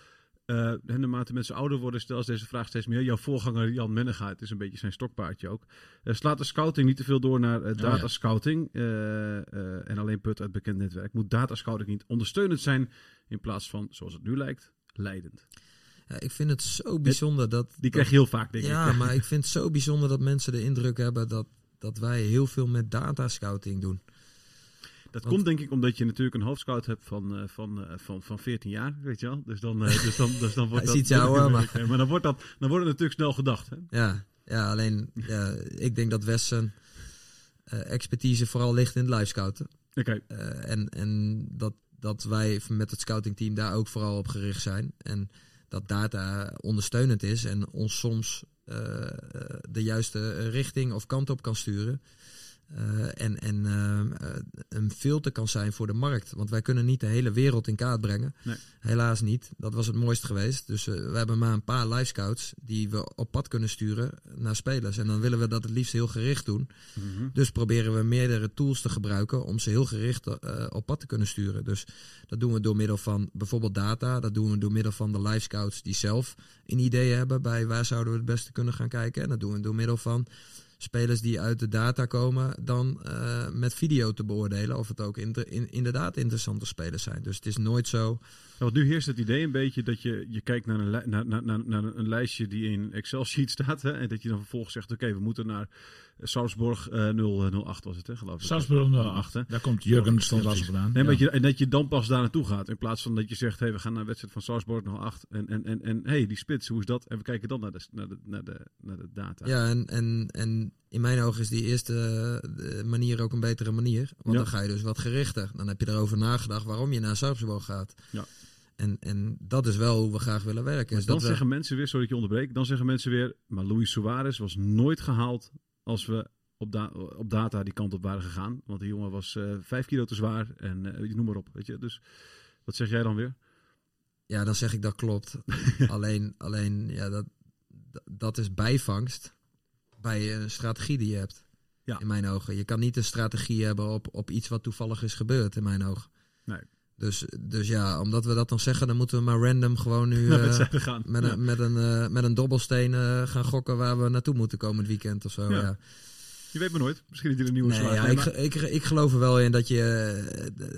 eh en naarmate mensen ouder worden, stelt deze vraag steeds meer. Jouw voorganger Jan Mennegaard het is een beetje zijn stokpaardje ook. Eh, slaat de scouting niet te veel door naar eh,
ja.
datascouting eh, eh, en alleen put uit bekend netwerk? Moet datascouting niet ondersteunend zijn in plaats van, zoals het nu lijkt, leidend?
Ja, ik vind het zo bijzonder dat...
Die krijg je heel vaak, denk
Ja,
ik.
maar ik vind het zo bijzonder dat mensen de indruk hebben dat, dat wij heel veel met datascouting doen.
Dat
Want-
komt denk ik omdat je natuurlijk een hoofdscout hebt van, eh, van, eh, van, van 14 jaar, weet je wel. Dus dan, eh, dus dan, dus dan wordt dat...
iets ouder, maar-
maar dan wordt, dat, dan wordt het natuurlijk snel gedacht. Hè?
Ja, ja alleen ja, ik denk dat Wessen expertise vooral ligt in het live scouten.
Oké,
en en dat, dat wij met het scoutingteam daar ook vooral op gericht zijn. En dat data ondersteunend is en ons soms eh, eh, de juiste richting of kant op kan sturen. Eh, en en eh, eh, een filter kan zijn voor de markt. Want wij kunnen niet de hele wereld in kaart brengen.
Nee.
Helaas niet. Dat was het mooist geweest. Dus eh, we hebben maar een paar live scouts die we op pad kunnen sturen naar spelers. En dan willen we dat het liefst heel gericht doen.
Mhm.
Dus proberen we meerdere tools te gebruiken om ze heel gericht op pad te kunnen sturen. Dus dat doen we door middel van bijvoorbeeld data. Dat doen we door middel van de live scouts die zelf een idee hebben bij waar zouden we het beste kunnen gaan kijken. En dat doen we door middel van spelers die uit de data komen, dan eh, met video te beoordelen of het ook inderdaad interessante spelers zijn. Dus het is nooit zo.
Ja, want nu heerst het idee een beetje dat je, je kijkt naar een, naar, naar, naar, een lijstje die in Excel-sheet staat. Hè, en dat je dan vervolgens zegt, oké, we moeten naar Salzburg eh 008 was het, hè, geloof ik.
Salzburg 08,
hè.
Daar komt Jurgen
precies.
vandaan.
Nee,
Ja.
maar dat je, en dat je dan pas daar naartoe gaat. In plaats van dat je zegt, hey, we gaan naar een wedstrijd van Salzburg 08. En, en, en, en hey, die spits, hoe is dat? En we kijken dan naar de, naar de, naar de, naar de data.
Ja, en, en, en in mijn ogen is die eerste eh, manier ook een betere manier. Want
Ja.
dan ga je dus wat gerichter. Dan heb je erover nagedacht waarom je naar Salzburg gaat.
Ja.
En, en dat is wel hoe we graag willen werken.
Maar
Dus
dan
dat we-
zeggen mensen weer, sorry dat ik je onderbreek, dan zeggen mensen weer, maar Luis Suarez was nooit gehaald als we op, da- op data die kant op waren gegaan. Want die jongen was eh vijf kilo te zwaar en eh, noem maar op. Weet je? Dus wat zeg jij dan weer?
Ja, dan zeg ik dat klopt. alleen, alleen ja, dat, dat- dat is bijvangst bij een strategie die je hebt.
Ja.
In mijn ogen. Je kan niet een strategie hebben op, op iets wat toevallig is gebeurd, in mijn ogen.
Nee.
Dus, dus ja, omdat we dat dan zeggen, dan moeten we maar random gewoon nu eh,
gaan.
met,
Ja.
een, met, een, eh, met een dobbelsteen eh, gaan gokken waar we naartoe moeten komend weekend of zo.
Ja.
Ja.
Je weet maar nooit. Misschien dat je er een nieuwe
Nee, ja,
Nee,
ik,
maar-
ik, ik geloof er wel in dat je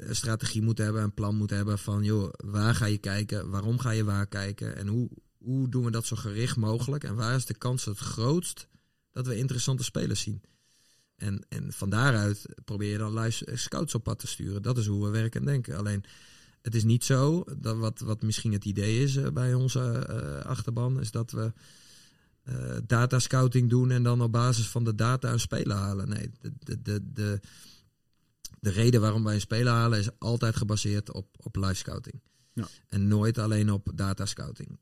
een strategie moet hebben, een plan moet hebben van, joh, waar ga je kijken, waarom ga je waar kijken en hoe, hoe doen we dat zo gericht mogelijk en waar is de kans het grootst dat we interessante spelers zien. En, en van daaruit probeer je dan live scouts op pad te sturen. Dat is hoe we werken en denken. Alleen, het is niet zo, dat wat, wat misschien het idee is eh, bij onze eh, achterban, is dat we eh data scouting doen en dan op basis van de data een speler halen. Nee, de, de, de, de, de reden waarom wij een speler halen is altijd gebaseerd op, op live scouting.
Ja.
En nooit alleen op data scouting.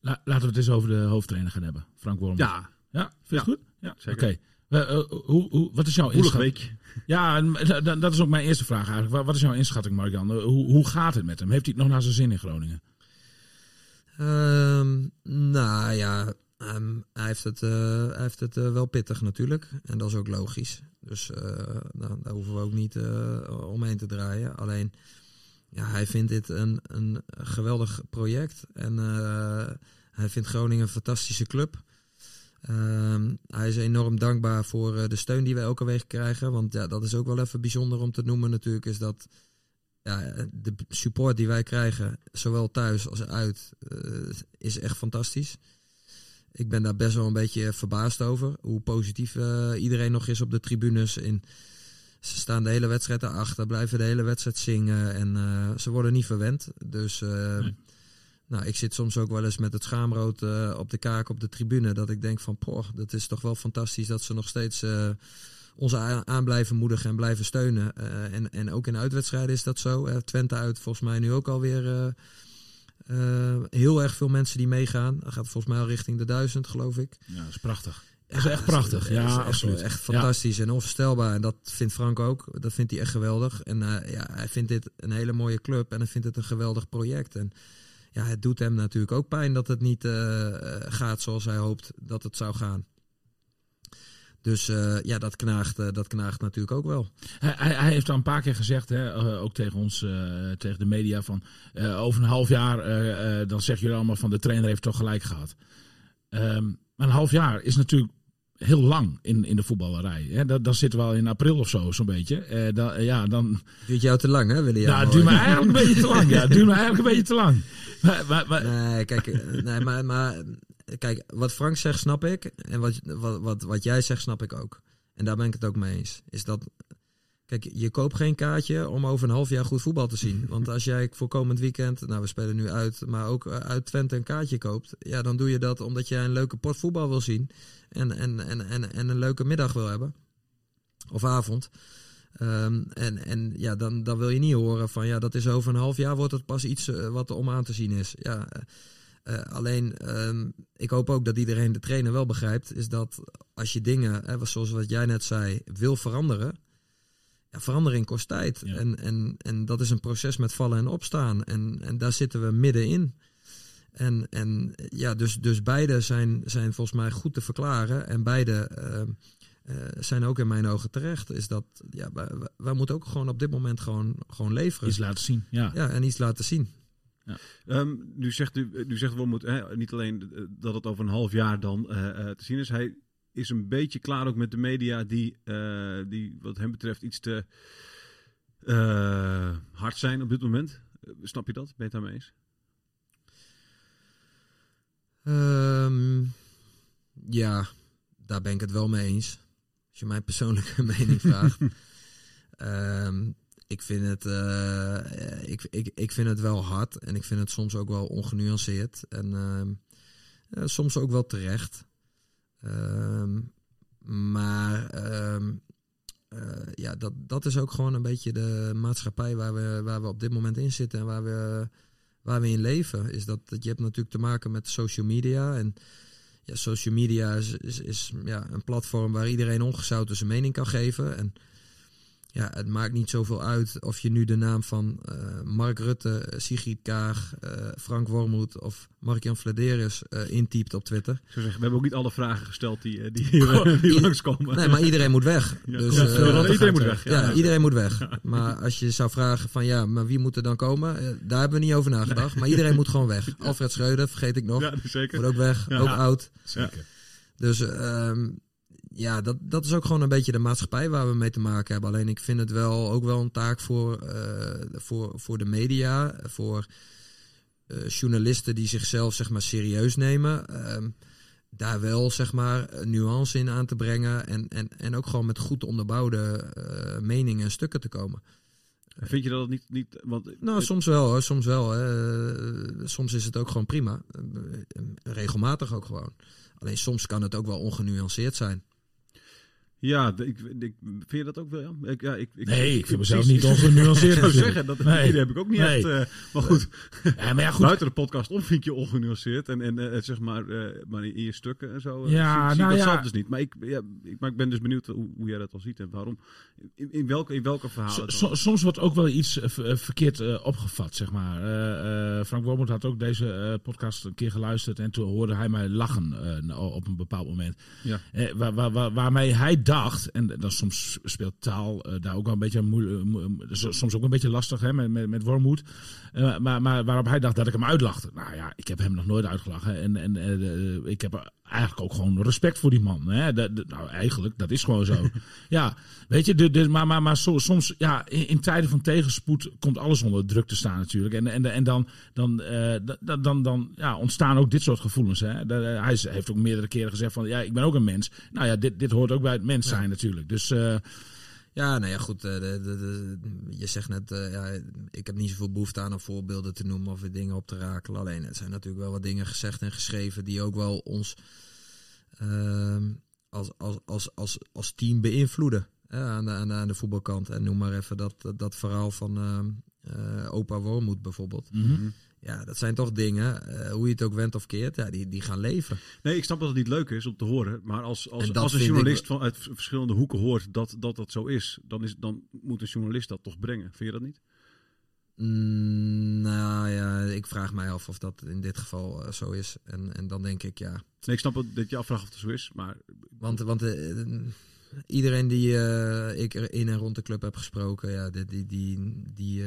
La- laten we het eens over de hoofdtrainer gaan hebben. Frank Worm.
ja,
Ja, vind je het goed? Ja, oké.
zeker.
Hoe, hoe, wat is jouw inschatting? Ja, da- dat is ook mijn eerste vraag eigenlijk. Wa- Wat is jouw inschatting, Mark-Jan? Eh, Hoe, hoe gaat het met hem? Heeft hij het nog naar zijn zin in Groningen?
Ehm, nou ja, ehm, hij heeft het, eh, hij heeft het eh, wel pittig natuurlijk. En dat is ook logisch. Dus eh, nou, daar hoeven we ook niet eh, omheen te draaien. Alleen, ja, hij vindt dit een, een geweldig project. En uh, hij vindt Groningen een fantastische club. Ehm, hij is enorm dankbaar voor uh, de steun die wij elke week krijgen. Want ja, dat is ook wel even bijzonder om te noemen natuurlijk. Is dat ja, de support die wij krijgen, zowel thuis als uit, uh, is echt fantastisch. Ik ben daar best wel een beetje verbaasd over. Hoe positief iedereen nog is op de tribunes. In, ze staan de hele wedstrijd daarachter, blijven de hele wedstrijd zingen. En ze worden niet verwend. Dus... Nee nou, ik zit soms ook wel eens met het schaamrood uh, op de kaak op de tribune. Dat ik denk van, poh, dat is toch wel fantastisch dat ze nog steeds uh, ons aan blijven moedigen en blijven steunen. Uh, en, en ook in uitwedstrijden is dat zo. Twente uit volgens mij nu ook alweer heel erg veel mensen die meegaan. Dat gaat volgens mij al richting de duizend, geloof ik.
Ja, dat is prachtig. Dat is echt prachtig. Ja,
ja
absoluut.
Echt, fantastisch en onvoorstelbaar. En dat vindt Frank ook. Dat vindt hij echt geweldig. En ja, hij vindt dit een hele mooie club en hij vindt het een geweldig project. En ja, het doet hem natuurlijk ook pijn dat het niet uh, gaat zoals hij hoopt dat het zou gaan. Dus uh, ja, dat knaagt, dat knaagt natuurlijk ook wel.
Hij, hij, heeft al een paar keer gezegd, hè, ook tegen ons, tegen de media, van over een half jaar, dan zeggen jullie allemaal van de trainer heeft toch gelijk gehad. Um, maar een half jaar is natuurlijk heel lang in, in de voetballerij. Hè? Dat, dan zitten we al in april of zo, zo'n beetje. Uh, dan, ja, dan...
Duurt jou te lang, hè, William?
Nou, het duurt me eigenlijk een beetje te lang. Ja, duurt me eigenlijk een beetje te lang.
Maar, maar, maar... Nee, kijk, eh, nee, maar, maar kijk, wat Frank zegt, snap ik. En wat, wat, wat, wat jij zegt, snap ik ook. En daar ben ik het ook mee eens. Is dat Kijk, je koopt geen kaartje om over een half jaar goed voetbal te zien. Want als jij voor komend weekend, nou we spelen nu uit, maar ook eh, uit Twente een kaartje koopt. Ja, dan doe je dat omdat jij een leuke pot voetbal wil zien. En, en, en, en, en een leuke middag wil hebben. Of avond. Um, en, en ja, dan, dan wil je niet horen van ja, dat is over een half jaar wordt het pas iets uh, wat om aan te zien is. Ja, uh, alleen, um, ik hoop ook dat iedereen de trainer wel begrijpt, is dat als je dingen, hè, zoals wat jij net zei, wil veranderen ja, verandering kost tijd. En, en, en dat is een proces met vallen en opstaan. En, en daar zitten we middenin. En, en ja, dus, dus beide zijn, zijn volgens mij goed te verklaren. En beide uh, uh, zijn ook in mijn ogen terecht. Is dat ja, wij, wij, moeten ook gewoon op dit moment gewoon, gewoon leveren.
Iets laten zien. Ja,
ja en iets laten zien.
Ja. Um, nu zegt u, nu zegt we moeten niet alleen dat het over een half jaar dan uh, te zien is. Hij is een beetje klaar ook met de media die, uh, die wat hem betreft iets te uh, hard zijn op dit moment. Uh, snap je dat? Ben je het daarmee eens?
Um, ja, daar ben ik het wel mee eens. Als je mijn persoonlijke mening vraagt. um, ik, vind het, ik, ik, ik vind het wel hard en ik vind het soms ook wel ongenuanceerd. En ehm, soms ook wel terecht. Um, maar um, uh, ja, dat, dat is ook gewoon een beetje de maatschappij waar we, waar we op dit moment in zitten en waar we, waar we in leven. Is dat, dat je hebt natuurlijk te maken met social media. En ja, social media is, is, is ja, een platform waar iedereen ongezouten zijn mening kan geven. En ja, het maakt niet zoveel uit of je nu de naam van uh, Mark Rutte, Sigrid Kaag, uh, Frank Wormoed of Mark-Jan Vladeris uh, intypt op Twitter.
Zo zeggen, we hebben ook niet alle vragen gesteld die, die, hier, die langskomen.
Nee, maar iedereen moet weg. Ja, dus,
ja, iedereen moet weg.
Ja, ja iedereen moet weg. Maar als je zou vragen van ja, maar wie moet er dan komen? daar hebben we niet over nagedacht. Maar iedereen moet gewoon weg. Alfred Schreuder, vergeet ik nog.
Ja, zeker.
Moet ook weg, ook oud.
Zeker.
Dus um, ja, dat, dat is ook gewoon een beetje de maatschappij waar we mee te maken hebben. Alleen ik vind het wel ook wel een taak voor, uh, voor, voor de media, voor uh, journalisten die zichzelf zeg maar serieus nemen. Uh, daar wel zeg maar nuance in aan te brengen en, en, en ook gewoon met goed onderbouwde uh, meningen en stukken te komen.
Vind je dat niet... niet want,
nou, soms wel hoor, soms wel. Hè. Soms is het ook gewoon prima. Regelmatig ook gewoon. Alleen soms kan het ook wel ongenuanceerd zijn.
Ja, ik, ik, vind je dat ook wel? Ja? Ik, ja, ik, ik,
nee, ik vind mezelf niet ongenuanceerd.
ik zou zeggen, dat nee. heb ik ook niet nee. echt. Uh, maar goed,
ja, maar ja, goed.
buiten de podcast om vind je ongenuanceerd. En, en uh, zeg maar, uh, maar in je stukken en zo.
Ja,
zie,
nou
zie,
ja.
dat dus niet. Maar ik, ja, ik, maar ik ben dus benieuwd hoe, hoe jij dat al ziet en waarom. In, in welke, in welke verhalen?
So, soms wordt ook wel iets verkeerd opgevat, zeg maar. Frank Wormoed had ook deze podcast een keer geluisterd. En toen hoorde hij mij lachen op een bepaald moment.
Ja.
waar, waar, waar, waarmee hij dacht en dan soms speelt taal uh, daar ook wel een beetje moeilijk, soms ook een beetje lastig hè, met, met, met maar, maar waarop hij dacht dat ik hem uitlachte. Nou ja, ik heb hem nog nooit uitgelachen. En, en ik heb eigenlijk ook gewoon respect voor die man. Hè? nou, eigenlijk, dat is gewoon zo. ja, weet je, de, de, maar, maar, maar soms, ja, in, in, tijden van tegenspoed komt alles onder druk te staan natuurlijk. En, en, en dan, dan, uh, dan, dan, dan ja, ontstaan ook dit soort gevoelens. Hè? De, hij heeft ook meerdere keren gezegd van, ja, ik ben ook een mens. Nou ja, dit, dit hoort ook bij het mens zijn natuurlijk. Dus... Uh,
ja, nou ja, goed. Uh, de, de, je zegt net, uh, ja, ik heb niet zoveel behoefte aan om voorbeelden te noemen of dingen op te rakelen. Alleen, er zijn natuurlijk wel wat dingen gezegd en geschreven die ook wel ons uh, als, als, als, als, als team beïnvloeden. aan, de, aan, de, aan de voetbalkant. En noem maar even dat, dat verhaal van uh, opa Wormoed bijvoorbeeld. Mhm. Ja, dat zijn toch dingen, uh, hoe je het ook went of keert, ja, die, die gaan leven.
Nee, ik snap dat het niet leuk is om te horen. Maar als, als, als een journalist ik... van uit verschillende hoeken hoort dat, dat dat zo is, dan, is, dan moet een journalist dat toch brengen. Vind je dat niet?
Mm, nou ja, ik vraag mij af of dat in dit geval uh, zo is. En, en dan denk ik ja.
Nee, ik snap dat je afvraagt of het zo is, maar.
Want, want uh, iedereen die uh, ik in en rond de club heb gesproken, ja, die, die, die, die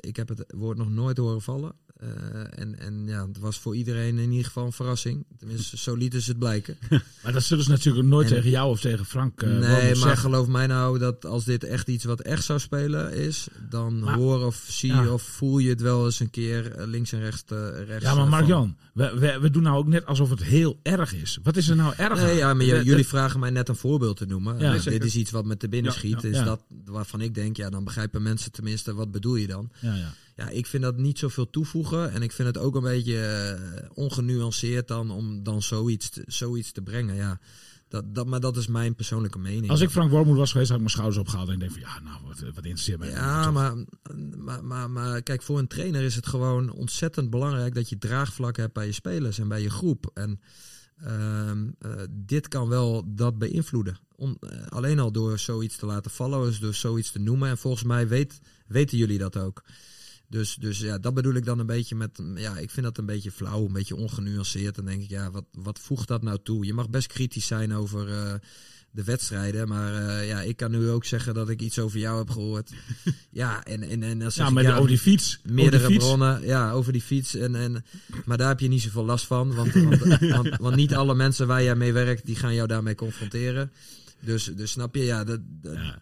ik heb het woord nog nooit horen vallen. Uh, en, en ja, het was voor iedereen in ieder geval een verrassing. Tenminste, zo lieten ze het blijken.
maar dat zullen ze natuurlijk nooit tegen jou of tegen Frank uh,
Nee, maar geloof mij nou dat als dit echt iets wat echt zou spelen is, dan hoor of zie je of voel je het wel eens een keer eh, links en rechts. rechts
ja, maar Mark-Jan, we, we, we, doen nou ook net alsof het heel erg is. Wat is er nou erg
nee, ja, maar jullie vragen mij net een voorbeeld te noemen. Ja, dit is iets wat me te binnen schiet. Is dat waarvan ik denk, ja, dan begrijpen mensen tenminste, wat bedoel je dan?
Ja, ja.
Ja, ik vind dat niet zoveel toevoegen. En ik vind het ook een beetje uh, ongenuanceerd dan om dan zoiets te, zoiets te brengen. Ja, dat, dat, maar dat is mijn persoonlijke mening.
Als ik Frank Wormoed was geweest, had ik mijn schouders opgehaald en denk van ja, nou, wat, wat interesseert mij.
Ja, maar, maar, maar, maar kijk, voor een trainer is het gewoon ontzettend belangrijk dat je draagvlak hebt bij je spelers en bij je groep. En uh, uh, dit kan wel dat beïnvloeden. Om, uh, alleen al door zoiets te laten vallen, dus door zoiets te noemen. En volgens mij weet, weten jullie dat ook. Dus, dus ja, dat bedoel ik dan een beetje met. Ja, ik vind dat een beetje flauw, een beetje ongenuanceerd. Dan denk ik, ja, wat, wat voegt dat nou toe? Je mag best kritisch zijn over uh, de wedstrijden. Maar uh, ja, ik kan nu ook zeggen dat ik iets over jou heb gehoord. ja, en, en, en als
ja, maar ja, over die fiets.
Meerdere
die
bronnen, ja, over die fiets. En, en, maar daar heb je niet zoveel last van. Want, want, want, want, niet alle mensen waar jij mee werkt, die gaan jou daarmee confronteren. Dus, dus snap je, ja, dat, dat ja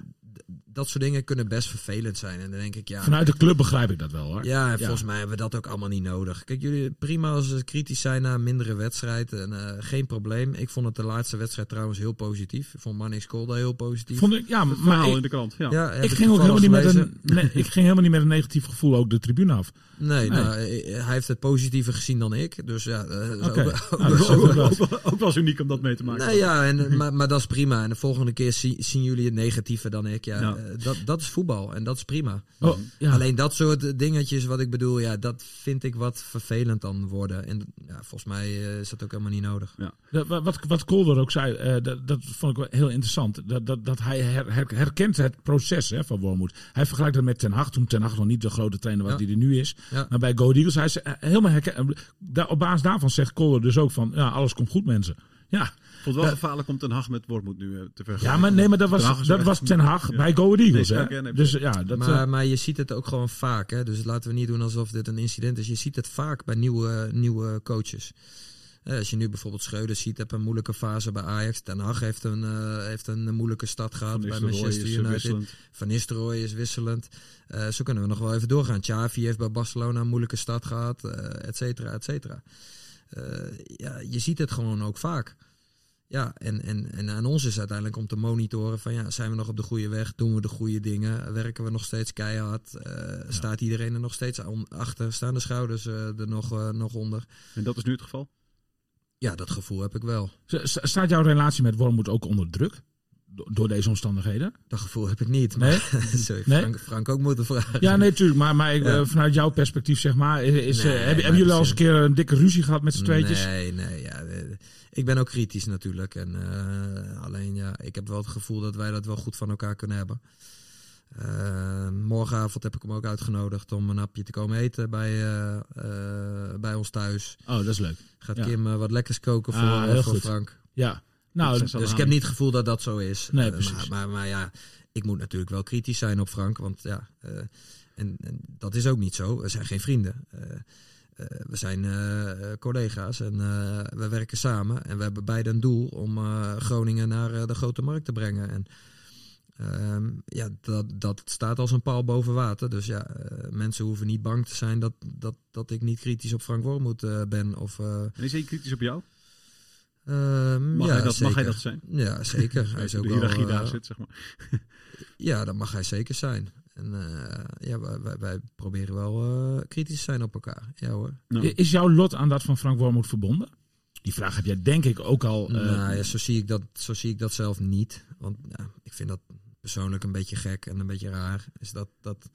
dat soort dingen kunnen best vervelend zijn. En dan denk ik, ja...
Vanuit de club begrijp ik dat wel, hoor.
Ja, en volgens mij hebben we dat ook allemaal niet nodig. Kijk, jullie prima als ze kritisch zijn naar een mindere wedstrijd. En, uh, geen probleem. Ik vond het de laatste wedstrijd trouwens heel positief. Ik vond Manning Kolda heel positief.
Vond ik, ja, maar
ik, in de krant. Ja.
ja ik, ging ook helemaal niet met een, nee, ik ging helemaal niet met een negatief gevoel ook de tribune af.
Nee, nee. Nou, hij heeft het positiever gezien dan ik. Dus ja,
okay.
ook, ook, nou, ook, ook, ook, was uniek om dat mee te maken.
Nee, ja, en, maar, maar dat is prima. En de volgende keer zien, zien jullie het negatieve dan ik. Ja, ja. Uh, dat, dat is voetbal en dat is prima. Oh, ja. Alleen dat soort dingetjes wat ik bedoel, ja, dat vind ik wat vervelend dan worden. En ja, volgens mij uh, is dat ook helemaal niet nodig.
Ja. wat, wat Kolder ook zei, uh, dat, dat vond ik wel heel interessant. Dat, dat, dat hij her, her, herkent het proces hè, van Wormoed. Hij vergelijkt dat met Ten Hag, toen Ten Hag nog niet de grote trainer wat hij er nu is. Maar bij Go Eagles, hij is helemaal herken, op basis daarvan zegt Kolder dus ook van, ja, alles komt goed mensen. Ja,
vond wel gevaarlijk om Ten Hag met Wormoed nu uh, te vergelijken.
Ja, maar, nee, maar dat was, dat was Ten Hag ja. bij Go Eagles. Nee, hè? dus, ja, dat,
maar, uh, maar je ziet het ook gewoon vaak. Hè? Dus laten we niet doen alsof dit een incident is. Je ziet het vaak bij nieuwe, nieuwe coaches. Uh, als je nu bijvoorbeeld Schreuder ziet, heb een moeilijke fase bij Ajax. Den Haag heeft een, uh, heeft een moeilijke start gehad bij Manchester United. Van Nistelrooy is wisselend. Uh, zo kunnen we nog wel even doorgaan. Xavi heeft bij Barcelona een moeilijke start gehad, et cetera, et cetera. ja, je ziet het gewoon ook vaak. Ja, en, en, en aan ons is uiteindelijk om te monitoren van ja, zijn we nog op de goede weg? Doen we de goede dingen? Werken we nog steeds keihard? Uh, ja. Staat iedereen er nog steeds achter? Staan de schouders uh, er nog, uh, nog onder?
En dat is nu het geval?
Ja, dat gevoel heb ik wel.
Staat jouw relatie met Wormoed ook onder druk? door deze omstandigheden?
Dat gevoel heb ik niet. Nee? Sorry, nee? Frank, Frank, ook moeten vragen.
Ja, nee, natuurlijk. Maar, maar ja. vanuit jouw perspectief, zeg maar, is, nee, hebben, hebben jullie al eens een keer een dikke ruzie gehad met z'n tweetjes?
Nee, nee, ja ik ben ook kritisch natuurlijk. En, uh, alleen ja, ik heb wel het gevoel dat wij dat wel goed van elkaar kunnen hebben. Uh, morgenavond heb ik hem ook uitgenodigd om een hapje te komen eten bij, uh, bij ons thuis.
Oh, dat is leuk.
Gaat ja. Kim wat lekkers koken voor, ah, voor Frank.
Ja, Nou,
dus ik heb niet het gevoel dat dat zo is.
Nee,
Uh,
precies.
Maar, maar, maar ja, ik moet natuurlijk wel kritisch zijn op Frank. Want ja, uh, en, en, dat is ook niet zo. We zijn geen vrienden. Uh, we zijn collega's en we werken samen. En we hebben beide een doel om Groningen naar de grote markt te brengen. En Ehm, ja, dat, dat staat als een paal boven water. Dus ja, mensen hoeven niet bang te zijn dat, dat, dat ik niet kritisch op Frank Wormoed ben. Of,
en is hij kritisch op jou?
Ehm,
mag,
ja,
hij dat,
zeker.
mag hij dat zijn?
Ja, zeker. hij is ook
de hiërarchie daar zit, zeg maar.
ja, dat mag hij zeker zijn. En ja, wij, wij, proberen wel kritisch te zijn op elkaar. Ja hoor.
Nou. Is jouw lot aan dat van Frank Wormoed verbonden? Die vraag heb jij denk ik ook al.
Nou ja, zo zie ik dat, zo zie ik dat zelf niet. Want ja, ik vind dat persoonlijk een beetje gek en een beetje raar. Is dat, dat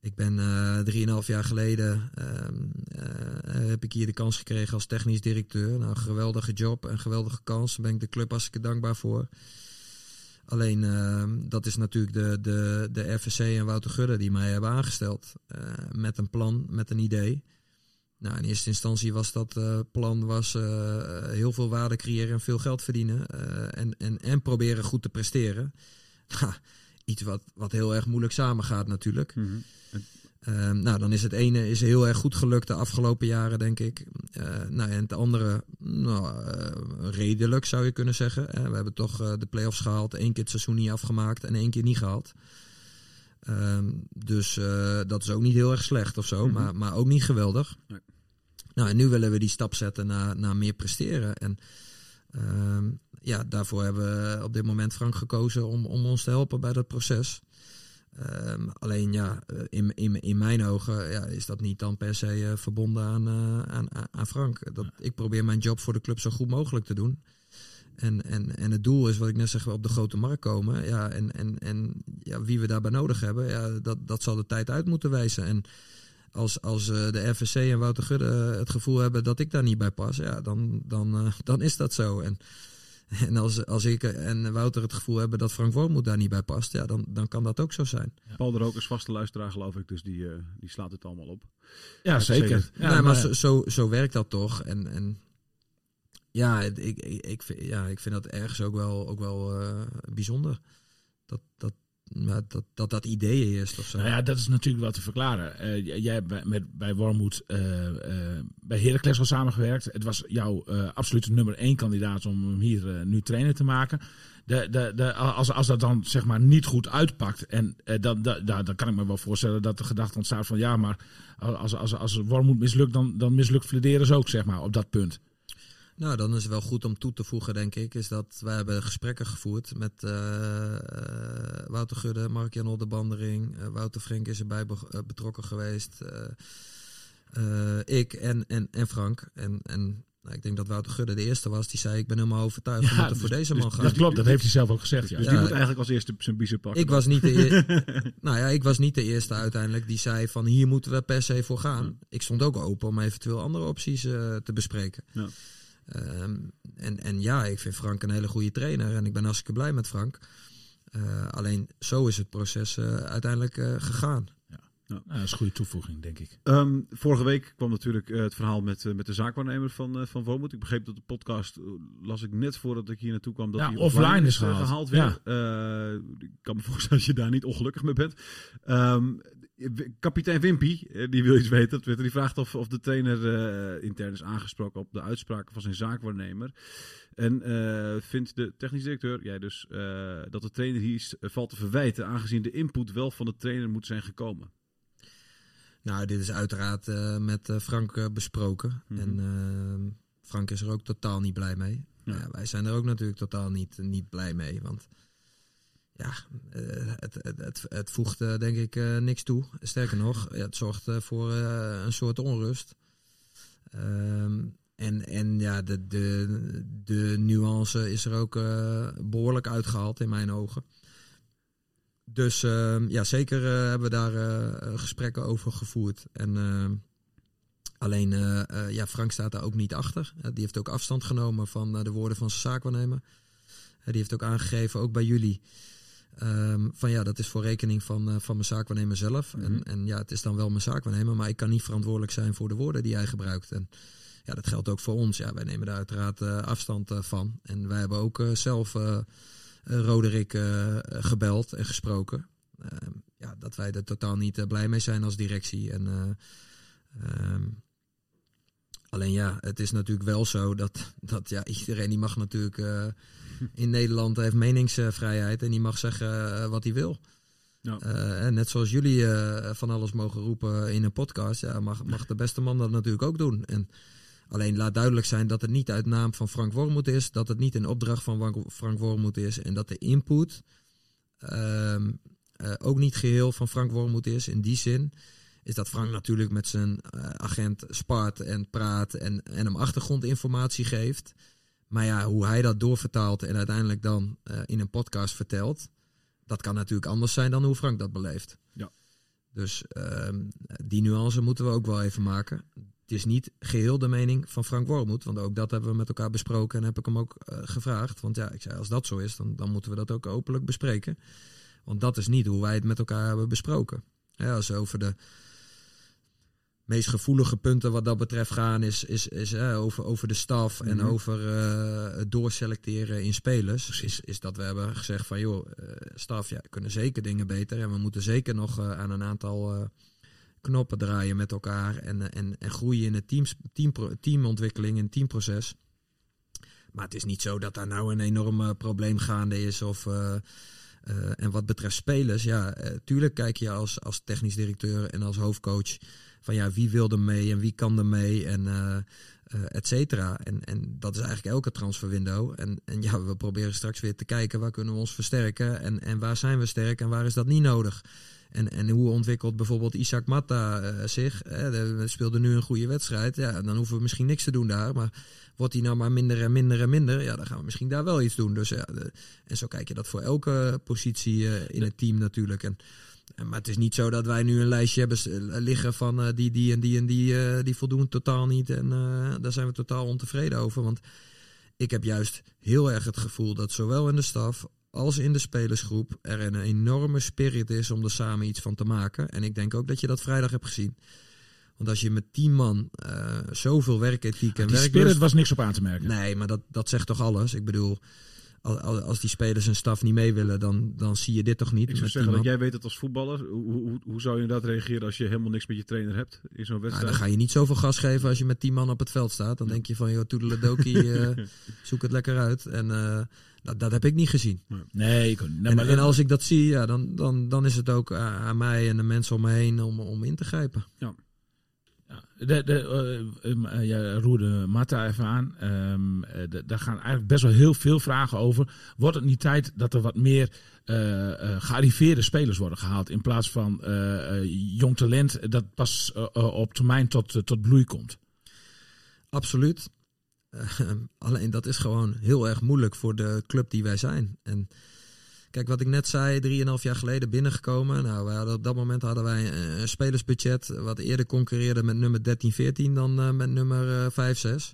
ik ben uh, drieënhalf jaar geleden uh, uh, heb ik hier de kans gekregen als technisch directeur. Nou, geweldige job en geweldige kans. Daar ben ik de club hartstikke dankbaar voor. Alleen dat is natuurlijk de, de, de RVC en Wouter Gudde die mij hebben aangesteld. met een plan, met een idee. Nou, in eerste instantie was dat uh, plan was, uh, heel veel waarde creëren en veel geld verdienen. En, en, en proberen goed te presteren. Iets wat, wat heel erg moeilijk samengaat natuurlijk.
-hmm.
En... nou, dan is het ene is heel erg goed gelukt de afgelopen jaren, denk ik. nou, en het andere, nou, redelijk zou je kunnen zeggen. we hebben toch de play-offs gehaald, één keer het seizoen niet afgemaakt en één keer niet gehaald. Um, dus dat is ook niet heel erg slecht of zo, mm -hmm. maar, maar ook niet geweldig.
Nee.
Nou, en nu willen we die stap zetten naar, naar meer presteren. En um, ja, daarvoor hebben we op dit moment Frank gekozen om, om ons te helpen bij dat proces. Um, alleen ja, in, in, in mijn ogen ja, is dat niet dan per se uh, verbonden aan, uh, aan, aan Frank. Dat, ik probeer mijn job voor de club zo goed mogelijk te doen. En, en, en het doel is, wat ik net zeg, op de grote markt komen. Ja, en en, en ja, wie we daarbij nodig hebben, ja, dat, dat zal de tijd uit moeten wijzen. En als, als de FSC en Wouter Gudde het gevoel hebben dat ik daar niet bij pas, ja, dan, dan, dan is dat zo. En, en als, als ik en Wouter het gevoel hebben dat Frank Wormoed daar niet bij past, ja, dan, dan kan dat ook zo zijn.
Ja. Paul de Rook is vaste luisteraar, geloof ik, dus die, uh, die slaat het allemaal op.
Ja, zeker.
Ja, nee, maar zo, zo, zo werkt dat toch. En, en ja, ik, ik, ik, vind, ja, ik vind dat ergens ook wel, ook wel uh, bijzonder. Dat dat, dat, dat dat idee of zo.
Nou ja, dat is natuurlijk wel te verklaren. Uh, jij hebt bij, met, bij Wormoed uh, bij Heracles al samengewerkt. Het was jouw absolute nummer één kandidaat om hem hier nu trainer te maken. De, de, de, als, als dat dan zeg maar niet goed uitpakt, en dan, dan, kan ik me wel voorstellen dat de gedachte ontstaat van ja, maar als, als, als Wormoed mislukt, dan, dan mislukt Flederis ook, zeg maar, op dat punt.
Nou, dan is het wel goed om toe te voegen, denk ik, is dat wij hebben gesprekken gevoerd met uh, uh, Wouter Gudde, Mark-Jan Oldebandering, uh, Wouter Frenk is erbij be betrokken geweest, ik en, en, en Frank. En, en nou, ik denk dat Wouter Gudde de eerste was die zei, ik ben helemaal overtuigd, ja, we moeten voor
dus,
deze man
dus,
gaan.
Dat klopt, dat heeft hij zelf ook gezegd. Ja.
Dus die moet eigenlijk als eerste zijn biezen pakken.
Ik was, niet de e nou ja, ik was niet de eerste uiteindelijk die zei van hier moeten we per se voor gaan. Ja. Ik stond ook open om eventueel andere opties te bespreken.
Ja.
Um, en, en ja, ik vind Frank een hele goede trainer en ik ben hartstikke blij met Frank. Uh, alleen zo is het proces uh, uiteindelijk uh, gegaan.
Ja. Nou, dat is een goede toevoeging, denk ik.
Um, vorige week kwam natuurlijk het verhaal met, met de zaakwaarnemer van, van Woonmoed. Ik begreep dat de podcast, las ik net voordat ik hier naartoe kwam, dat
ja,
die
offline, offline
is
gehaald.
gehaald weer. Ja. ik kan me voorstellen dat je daar niet ongelukkig mee bent. Um, kapitein Wimpy, die wil iets weten. Die vraagt of, of de trainer uh, intern is aangesproken op de uitspraken van zijn zaakwaarnemer. En uh, vindt de technisch directeur, jij dus, uh, dat de trainer hier valt te verwijten, aangezien de input wel van de trainer moet zijn gekomen.
Nou, dit is uiteraard met Frank besproken. Mm -hmm. En Frank is er ook totaal niet blij mee. Ja, wij zijn er ook natuurlijk totaal niet, niet blij mee. Want ja, uh, het, het, het, het, voegt uh, denk ik uh, niks toe. Sterker nog, het zorgt voor een soort onrust. Um, en, en ja, de, de, de nuance is er ook behoorlijk uitgehaald in mijn ogen. Dus ehm, ja, zeker hebben we daar gesprekken over gevoerd. En ehm, alleen, ja, Frank staat daar ook niet achter. die heeft ook afstand genomen van de woorden van zijn zaakwaarnemer. die heeft ook aangegeven, ook bij jullie... Um, van ja, dat is voor rekening van, uh, van mijn zaakwaarnemer zelf. Mm -hmm. en, en ja, het is dan wel mijn zaakwaarnemer, maar ik kan niet verantwoordelijk zijn voor de woorden die hij gebruikt. En ja, dat geldt ook voor ons. Ja, wij nemen daar uiteraard afstand van. En wij hebben ook zelf Roderick gebeld en gesproken. Ehm, ja, dat wij er totaal niet blij mee zijn als directie. En ehm, Alleen ja, het is natuurlijk wel zo dat, dat ja, iedereen die mag natuurlijk uh, in Nederland heeft meningsvrijheid en die mag zeggen uh, wat hij wil. Ja. Uh, en net zoals jullie van alles mogen roepen in een podcast, ja, mag, mag de beste man dat natuurlijk ook doen. En alleen laat duidelijk zijn dat het niet uit naam van Frank Wormoed is, dat het niet een opdracht van Frank Wormoed is en dat de input ehm, ook niet geheel van Frank Wormoed is in die zin is dat Frank natuurlijk met zijn agent spart en praat en, en hem achtergrondinformatie geeft. Maar ja, hoe hij dat doorvertaalt en uiteindelijk dan uh, in een podcast vertelt, dat kan natuurlijk anders zijn dan hoe Frank dat beleeft.
Ja.
Dus uh, die nuance moeten we ook wel even maken. Het is niet geheel de mening van Frank Wormoed, want ook dat hebben we met elkaar besproken en heb ik hem ook uh, gevraagd. Want ja, ik zei, als dat zo is, dan, dan moeten we dat ook openlijk bespreken. Want dat is niet hoe wij het met elkaar hebben besproken. Ja, als over de meest gevoelige punten wat dat betreft gaan, is, is, is over, over de staf en mhm. over uh, het doorselecteren in spelers. Is, is dat we hebben gezegd van joh, uh, staf, ja, kunnen zeker dingen beter. En we moeten zeker nog uh, aan een aantal knoppen draaien met elkaar en, en, en groeien in het teams, team, teamontwikkeling en teamproces. Maar het is niet zo dat daar nou een enorm probleem gaande is of... en wat betreft spelers, ja, tuurlijk kijk je als, als technisch directeur en als hoofdcoach van ja, wie wil er mee en wie kan er mee en uh, et cetera. En, en dat is eigenlijk elke transferwindow. En, en ja, we proberen straks weer te kijken waar kunnen we ons versterken en, en waar zijn we sterk en waar is dat niet nodig. En, en hoe ontwikkelt bijvoorbeeld Isaac Matta uh, zich? we speelden nu een goede wedstrijd. Ja, dan hoeven we misschien niks te doen daar. Maar wordt hij nou maar minder en minder en minder? Ja, dan gaan we misschien daar wel iets doen. Dus ja, en zo kijk je dat voor elke positie in het team natuurlijk. En maar het is niet zo dat wij nu een lijstje hebben eh, liggen van uh, die, die en die en die, uh, die voldoen totaal niet. En uh, daar zijn we totaal ontevreden over. Want ik heb juist heel erg het gevoel dat zowel in de staf als in de spelersgroep er een enorme spirit is om er samen iets van te maken. En ik denk ook dat je dat vrijdag hebt gezien. Want als je met tien man zoveel werkethiek en
werk. spirit was niks op aan te merken.
Nee, maar dat, dat zegt toch alles. Ik bedoel, als die spelers en staf niet mee willen, dan, dan zie je dit toch niet.
Ik zou zeggen dat jij weet het als voetballer. Hoe, hoe, hoe zou je inderdaad reageren als je helemaal niks met je trainer hebt in zo'n wedstrijd?
Nou, dan ga je niet zoveel gas geven als je met tien man op het veld staat. Dan denk je van, joh, toedeledoki, uh, zoek het lekker uit. En uh, dat, dat heb ik niet gezien.
Nee, ik,
nee en, en, als ik dat zie, ja, dan, dan, dan is het ook aan mij en de mensen om me heen om, om in te grijpen.
Ja.
De, de, uh, ja, roerde Marta even aan. Um, daar gaan eigenlijk best wel heel veel vragen over. Wordt het niet tijd dat er wat meer gearriveerde spelers worden gehaald in plaats van jong talent dat pas op termijn tot, tot bloei komt?
Absoluut. alleen dat is gewoon heel erg moeilijk voor de club die wij zijn. En Kijk, wat ik net zei, 3,5 jaar geleden binnengekomen. Nou, op dat moment hadden wij een spelersbudget wat eerder concurreerde met nummer 13, 14 dan uh, met nummer uh, 5, 6.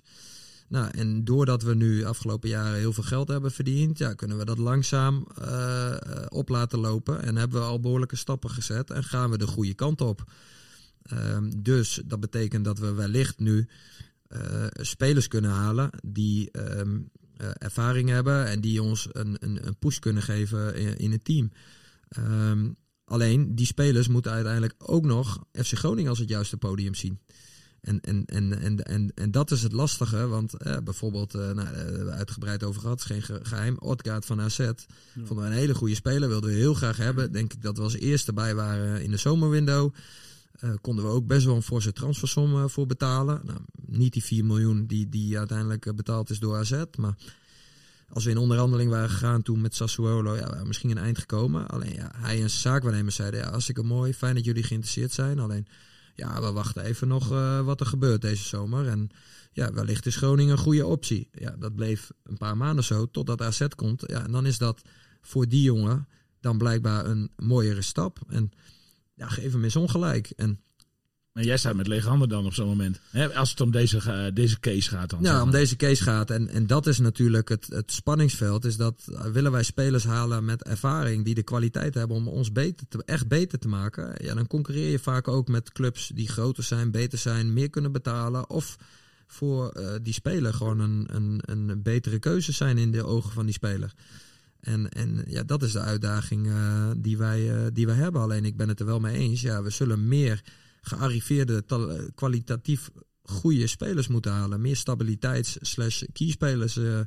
Nou, en doordat we nu afgelopen jaren heel veel geld hebben verdiend, ja, kunnen we dat langzaam uh, op laten lopen. En hebben we al behoorlijke stappen gezet en gaan we de goede kant op. Um, dus dat betekent dat we wellicht nu spelers kunnen halen die um, uh, ervaring hebben en die ons een, een, een push kunnen geven in, in het team. Um, alleen die spelers moeten uiteindelijk ook nog FC Groningen als het juiste podium zien. En, en, en, en, en, en dat is het lastige, want eh, bijvoorbeeld, uh, nou, uh, uitgebreid over gehad, is geen geheim. Odgaard van AZ, ja. vonden we een hele goede speler, wilden we heel graag hebben. Denk ik dat we als eerste bij waren in de zomerwindow. Uh, konden we ook best wel een forse transfersom uh, voor betalen. Nou, niet die 4 miljoen die, die uiteindelijk uh, betaald is door AZ. Maar als we in onderhandeling waren gegaan toen met Sassuolo, ja, misschien een eind gekomen. Alleen ja, hij en zijn zaakwaarnemer zeiden, ja, hartstikke mooi, fijn dat jullie geïnteresseerd zijn. Alleen, ja, we wachten even nog wat er gebeurt deze zomer. En ja, wellicht is Groningen een goede optie. Ja, dat bleef een paar maanden zo, totdat AZ komt. Ja, en dan is dat voor die jongen dan blijkbaar een mooiere stap. En ja, geef hem eens ongelijk. En
maar jij staat met lege handen dan op zo'n moment. Hè, als het om deze, uh, deze case gaat dan.
Ja, om deze case gaat. En, en dat is natuurlijk het, het spanningsveld. Is dat uh, willen wij spelers halen met ervaring die de kwaliteit hebben om ons beter te, echt beter te maken. Ja, dan concurreer je vaak ook met clubs die groter zijn, beter zijn, meer kunnen betalen. Of voor die speler gewoon een, een, een betere keuze zijn in de ogen van die speler. En, en ja, dat is de uitdaging die, wij, die wij hebben. Alleen ik ben het er wel mee eens. Ja, we zullen meer gearriveerde, kwalitatief goede spelers moeten halen. Meer stabiliteits- slash keyspelers uh,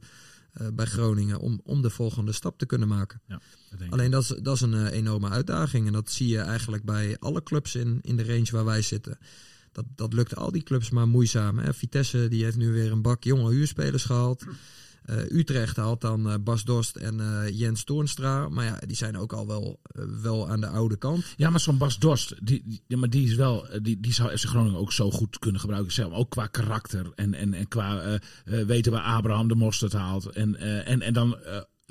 bij Groningen om, om de volgende stap te kunnen maken. Ja, dat Alleen dat is, dat is een enorme uitdaging. En dat zie je eigenlijk bij alle clubs in, in de range waar wij zitten. Dat, dat lukt al die clubs maar moeizaam. Hè. Vitesse die heeft nu weer een bak jonge huurspelers gehaald. Uh, Utrecht haalt dan uh, Bas Dorst en uh, Jens Toornstra. Maar ja, die zijn ook al wel, wel aan de oude kant.
Ja, maar zo'n Bas Dorst, die, die, maar die, is wel, die, die zou FC Groningen ook zo goed kunnen gebruiken. Zelf, ook qua karakter en, en, en qua weten waar Abraham de mosterd haalt. En, en, en dan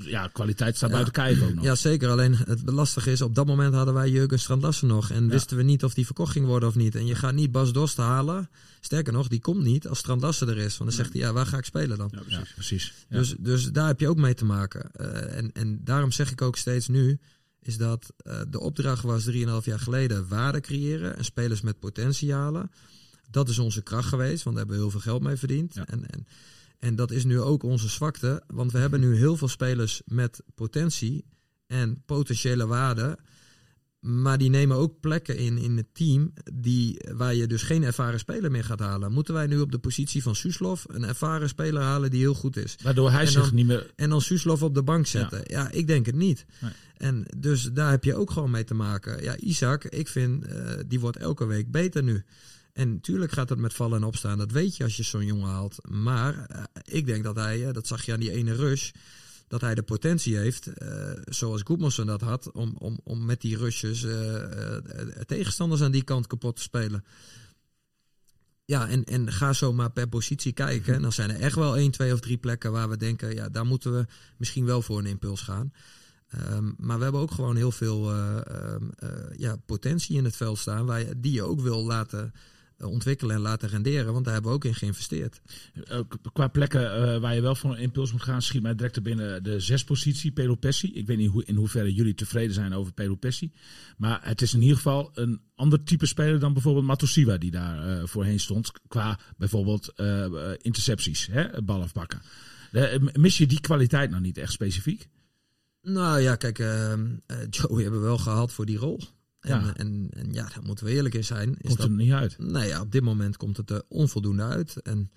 ja, kwaliteit staat buiten kijf ook nog.
Ja, zeker. Alleen het lastige is, op dat moment hadden wij Jurgen Strandlassen nog. En wisten we niet of die verkocht ging worden of niet. En je gaat niet Bas Dost halen. Sterker nog, die komt niet als Strandlassen er is. Want dan zegt hij, ja, waar ga ik spelen dan?
Ja, precies.
Dus, dus daar heb je ook mee te maken. Uh, en, en daarom zeg ik ook steeds nu, is dat uh, de opdracht was 3,5 jaar geleden waarde creëren en spelers met potentialen. Dat is onze kracht geweest, want daar hebben we heel veel geld mee verdiend. En, en en dat is nu ook onze zwakte, want we hebben nu heel veel spelers met potentie en potentiële waarde. Maar die nemen ook plekken in in het team die, waar je dus geen ervaren speler meer gaat halen. Moeten wij nu op de positie van Suslov een ervaren speler halen die heel goed is?
Waardoor hij zich niet meer.
En dan Suslov op de bank zetten. Ja, ik denk het niet. Nee. En dus daar heb je ook gewoon mee te maken. Ja, Isaac, ik vind, uh, die wordt elke week beter nu. En natuurlijk gaat het met vallen en opstaan. Dat weet je als je zo'n jongen haalt. Maar uh, ik denk dat hij, uh, dat zag je aan die ene rush, dat hij de potentie heeft, uh, zoals Goedmanson dat had, om, om, om met die rushes tegenstanders aan die kant kapot te spelen. Ja, en, en ga zo maar per positie kijken. En dan zijn er echt wel één, twee of drie plekken waar we denken, ja, daar moeten we misschien wel voor een impuls gaan. Um, maar we hebben ook gewoon heel veel uh, ja, potentie in het veld staan, waar die je ook wil laten eh, ontwikkelen en laten renderen. Want daar hebben we ook in geïnvesteerd.
Qua plekken uh, waar je wel voor een impuls moet gaan, schiet mij direct er binnen de zespositie, Pelopessi. Ik weet niet hoe, in hoeverre jullie tevreden zijn over Pelopessi. Maar het is in ieder geval een ander type speler dan bijvoorbeeld Matosiwa, die daar uh, voorheen stond. Qua bijvoorbeeld intercepties, hè, bal afpakken. mis je die kwaliteit nou niet echt specifiek?
Nou ja, kijk, ehm, Joey hebben we wel gehaald voor die rol. En, ja. En, en, ja, daar moeten we eerlijk in zijn.
Is komt dat, er niet uit?
Nee, ja, op dit moment komt het er onvoldoende uit. En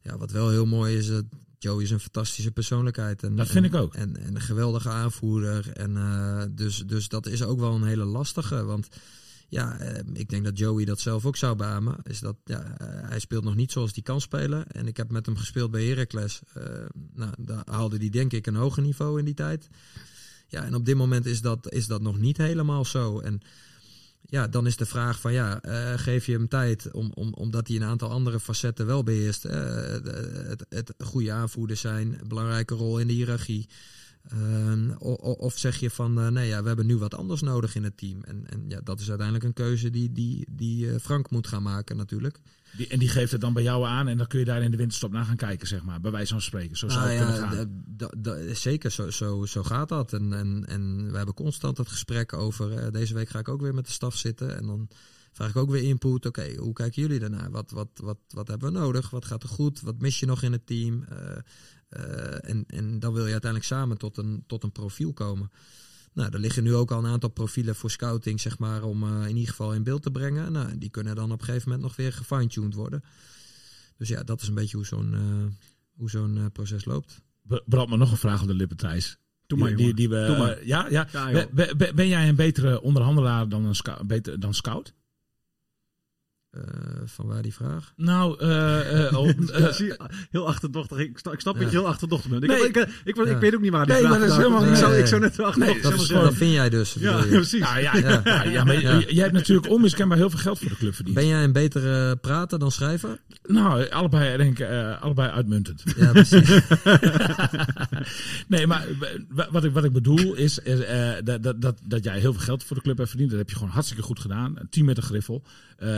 ja, wat wel heel mooi is, dat Joey is een fantastische persoonlijkheid. En,
dat vind ik ook.
En, en een geweldige aanvoerder. En uh, dus, dus dat is ook wel een hele lastige. Want ja, uh, ik denk dat Joey dat zelf ook zou beamen. Is dat ja, uh, hij speelt nog niet zoals hij kan spelen. En ik heb met hem gespeeld bij Heracles. nou, daar haalde hij denk ik een hoger niveau in die tijd. Ja, en op dit moment is dat, is dat nog niet helemaal zo. En ja, dan is de vraag van ja, uh, geef je hem tijd om, om, omdat hij een aantal andere facetten wel beheerst. Uh, het, het, goede aanvoerder zijn, belangrijke rol in de hiërarchie. Uh, of zeg je van nee, ja, we hebben nu wat anders nodig in het team. En, en ja, dat is uiteindelijk een keuze die, die, die Frank moet gaan maken natuurlijk.
Die, en die geeft het dan bij jou aan en dan kun je daar in de winterstop naar gaan kijken, zeg maar. Bij wijze van spreken. Zo zou het ah, kunnen
gaan. Zeker, zo, zo, zo gaat dat. En, en, en we hebben constant het gesprek over. Uh, deze week ga ik ook weer met de staf zitten. En dan vraag ik ook weer input. Oké, hoe kijken jullie daarnaar? Wat, wat, wat, wat hebben we nodig? Wat gaat er goed? Wat mis je nog in het team? Uh, uh, en, en dan wil je uiteindelijk samen tot een, tot een profiel komen. Nou, er liggen nu ook al een aantal profielen voor scouting, zeg maar, om uh, in ieder geval in beeld te brengen. Nou, die kunnen dan op een gegeven moment nog weer gefine-tuned worden. Dus ja, dat is een beetje hoe zo'n uh, hoe zo'n uh, proces loopt.
Brand me nog een vraag op de lippen, Thijs.
Doe maar,
die, die, we,
maar.
ja, ja. ja ben, ben, jij een betere onderhandelaar dan, een scout, beter, dan scout?
Uh, van waar die vraag?
Nou, uh, uh, oh,
heel achterdochtig. Ik, ik snap dat je heel achterdochtig bent. Nee. Ik, ik, ik, ik, weet ook niet waar die nee, vraag maar dat is helemaal niet. Ik zou, net achterdochtig
nee, dat, dat vind jij dus.
Ja, precies.
Ja, ja, ja. ja, maar jij hebt natuurlijk onmiskenbaar heel veel geld voor de club verdiend.
Ben jij een betere prater dan schrijver?
Nou, allebei, denk ik, allebei uitmuntend. Ja, precies. nee, maar wat ik, wat ik bedoel is, is dat, dat, dat, dat jij heel veel geld voor de club hebt verdiend. Dat heb je gewoon hartstikke goed gedaan. Een team met een griffel. Uh,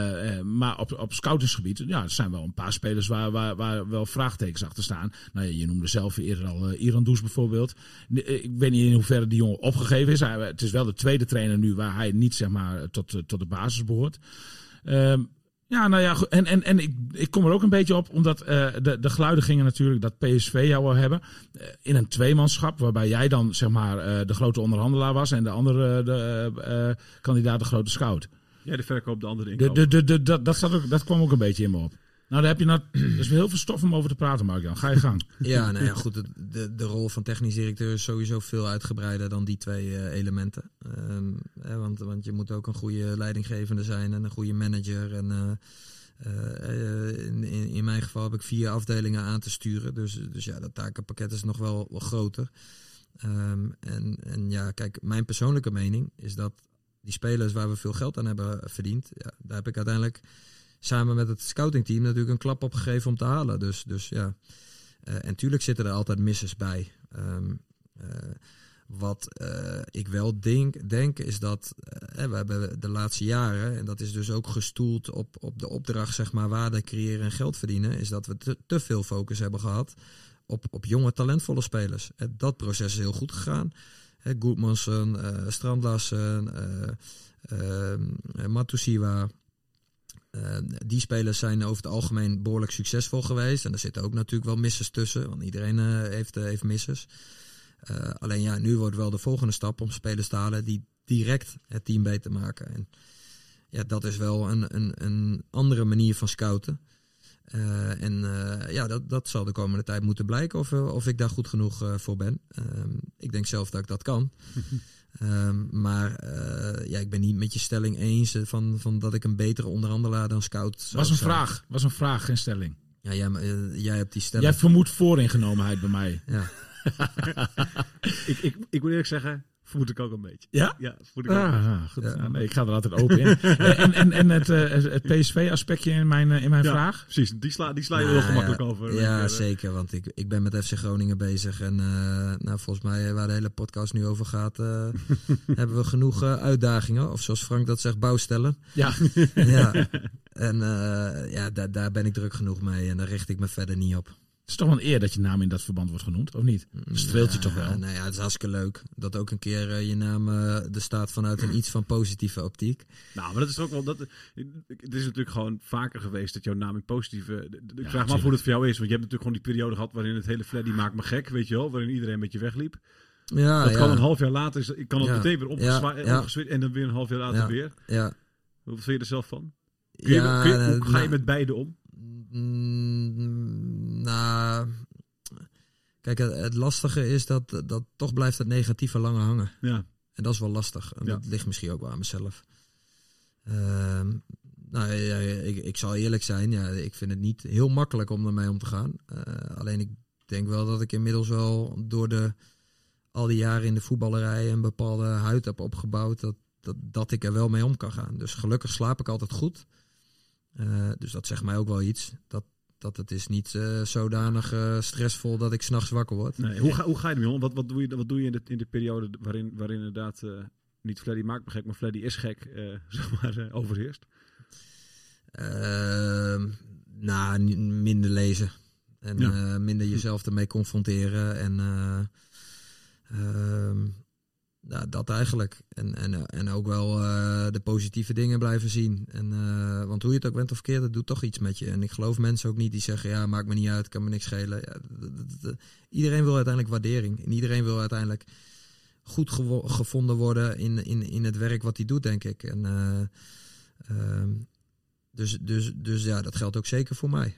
maar op, op scoutingsgebied, ja, er zijn wel een paar spelers waar, waar, waar wel vraagtekens achter staan. Nou, je noemde zelf eerder al uh, Iran Does bijvoorbeeld. Ik weet niet in hoeverre die jongen opgegeven is. Het is wel de tweede trainer nu waar hij niet zeg maar, tot, tot de basis behoort. Uh, Ja, nou ja, en, en, en ik, ik kom er ook een beetje op, omdat de, de geluiden gingen natuurlijk dat PSV jou wil hebben. In een tweemanschap, waarbij jij dan zeg maar de grote onderhandelaar was en de andere de, kandidaat de grote scout.
Ja, de verkoop, de andere
de, de, de, de, dat, dat, zat ook, dat kwam ook een beetje in me op. Nou, daar heb je nou, er is heel veel stof om over te praten, Mark-Jan. Ga je gang.
Ja, nou ja, goed. De, de, rol van technisch directeur is sowieso veel uitgebreider dan die twee uh, elementen. Um, hè, want, want je moet ook een goede leidinggevende zijn en een goede manager. En uh, uh, in, in, in, mijn geval heb ik vier afdelingen aan te sturen. Dus, dus ja, dat takenpakket is nog wel, wel groter. Um, en, en ja, kijk, mijn persoonlijke mening is dat die spelers waar we veel geld aan hebben verdiend, ja, daar heb ik uiteindelijk samen met het scoutingteam natuurlijk een klap op gegeven om te halen. Dus, dus ja. Uh, en tuurlijk zitten er altijd misses bij. Um, uh, wat uh, ik wel denk, denk is dat we hebben de laatste jaren, en dat is dus ook gestoeld op, op de opdracht, zeg maar, waarde creëren en geld verdienen, is dat we te, te veel focus hebben gehad op, op jonge, talentvolle spelers. dat proces is heel goed gegaan. Goedmansen, Strandlassen, Matusiwa. Uh, die spelers zijn over het algemeen behoorlijk succesvol geweest. En er zitten ook natuurlijk wel missers tussen, want iedereen uh, heeft, uh, heeft missers. alleen ja, nu wordt wel de volgende stap om spelers te halen die direct het team beter maken. En ja, dat is wel een, een, een andere manier van scouten. En ja, dat, dat zal de komende tijd moeten blijken of, of ik daar goed genoeg voor ben. Ehm, ik denk zelf dat ik dat kan. Um, maar uh, ja, ik ben niet met je stelling eens van, van dat ik een betere onderhandelaar dan scout
Was een vraag, was een vraag, geen stelling.
Ja, jij, uh, jij hebt die stelling.
Jij vermoedt vooringenomenheid bij mij.
Ja.
ik, ik, ik moet eerlijk zeggen, Vermoed ik ook een beetje.
Ja?
Ja,
ik ah, goed. Ja. nee, ik ga er altijd open in. en en, en het, uh, het PSV-aspectje in mijn, uh, in mijn
ja,
vraag?
Precies, die sla, die sla je nou, heel gemakkelijk over.
Ja, zeker. Want ik, ik ben met FC Groningen bezig. En uh, nou, volgens mij, waar de hele podcast nu over gaat, hebben we genoeg uitdagingen. Of zoals Frank dat zegt, bouwstellen.
Ja.
ja. En ja, daar, daar ben ik druk genoeg mee. En daar richt ik me verder niet op.
Het is toch wel een eer dat je naam in dat verband wordt genoemd, of niet? Dat streelt je toch wel?
Nou ja, het is hartstikke leuk. Dat ook een keer uh, je naam uh, er staat vanuit een iets van positieve optiek.
Nou, maar dat is ook wel... Dat, het is natuurlijk gewoon vaker geweest dat jouw naam in positieve... Ik ja, vraag me af hoe het voor jou is. Want je hebt natuurlijk gewoon die periode gehad waarin het hele Fleddy maakt me gek, weet je wel. Waarin iedereen met je wegliep.
Ja,
dat
ja.
kan een half jaar later... Ik kan het
ja.
meteen weer opgeswitcht en dan weer een half jaar later
ja.
weer.
Ja.
Wat vind je er zelf van? Kun je, kun je, hoe ga je met beide om?
Mm, nou, kijk, het, het, lastige is dat, dat toch blijft het negatieve langer hangen.
Ja.
En dat is wel lastig. En
Ja.
dat ligt misschien ook wel aan mezelf. Ehm, nou, ja, ik, ik zal eerlijk zijn, ja, ik vind het niet heel makkelijk om ermee om te gaan. Eh, alleen ik denk wel dat ik inmiddels wel door de, al die jaren in de voetballerij een bepaalde huid heb opgebouwd. Dat, dat, dat ik er wel mee om kan gaan. Dus gelukkig slaap ik altijd goed. Uh, dus dat zegt mij ook wel iets. Dat, dat het is niet uh, zodanig uh, stressvol dat ik s'nachts wakker word.
Nee, hoe, ga, hoe ga je ermee om? Wat, wat doe je, wat doe je in, de, in de periode waarin, waarin inderdaad niet Freddy maakt me gek, maar Freddy is gek, zeg maar, overheerst?
Ehm, nou, minder lezen. En
Ja.
minder jezelf ermee confronteren. En nou, dat eigenlijk. En, en, en ook wel eh, de positieve dingen blijven zien. En, eh, want hoe je het ook bent of verkeerd, dat doet toch iets met je. En ik geloof mensen ook niet die zeggen, ja, maakt me niet uit, kan me niks schelen. Ja, iedereen wil uiteindelijk waardering. En iedereen wil uiteindelijk goed gevonden worden in, in, in het werk wat hij doet, denk ik. En, eh, ehm, dus, dus, dus ja, dat geldt ook zeker voor mij.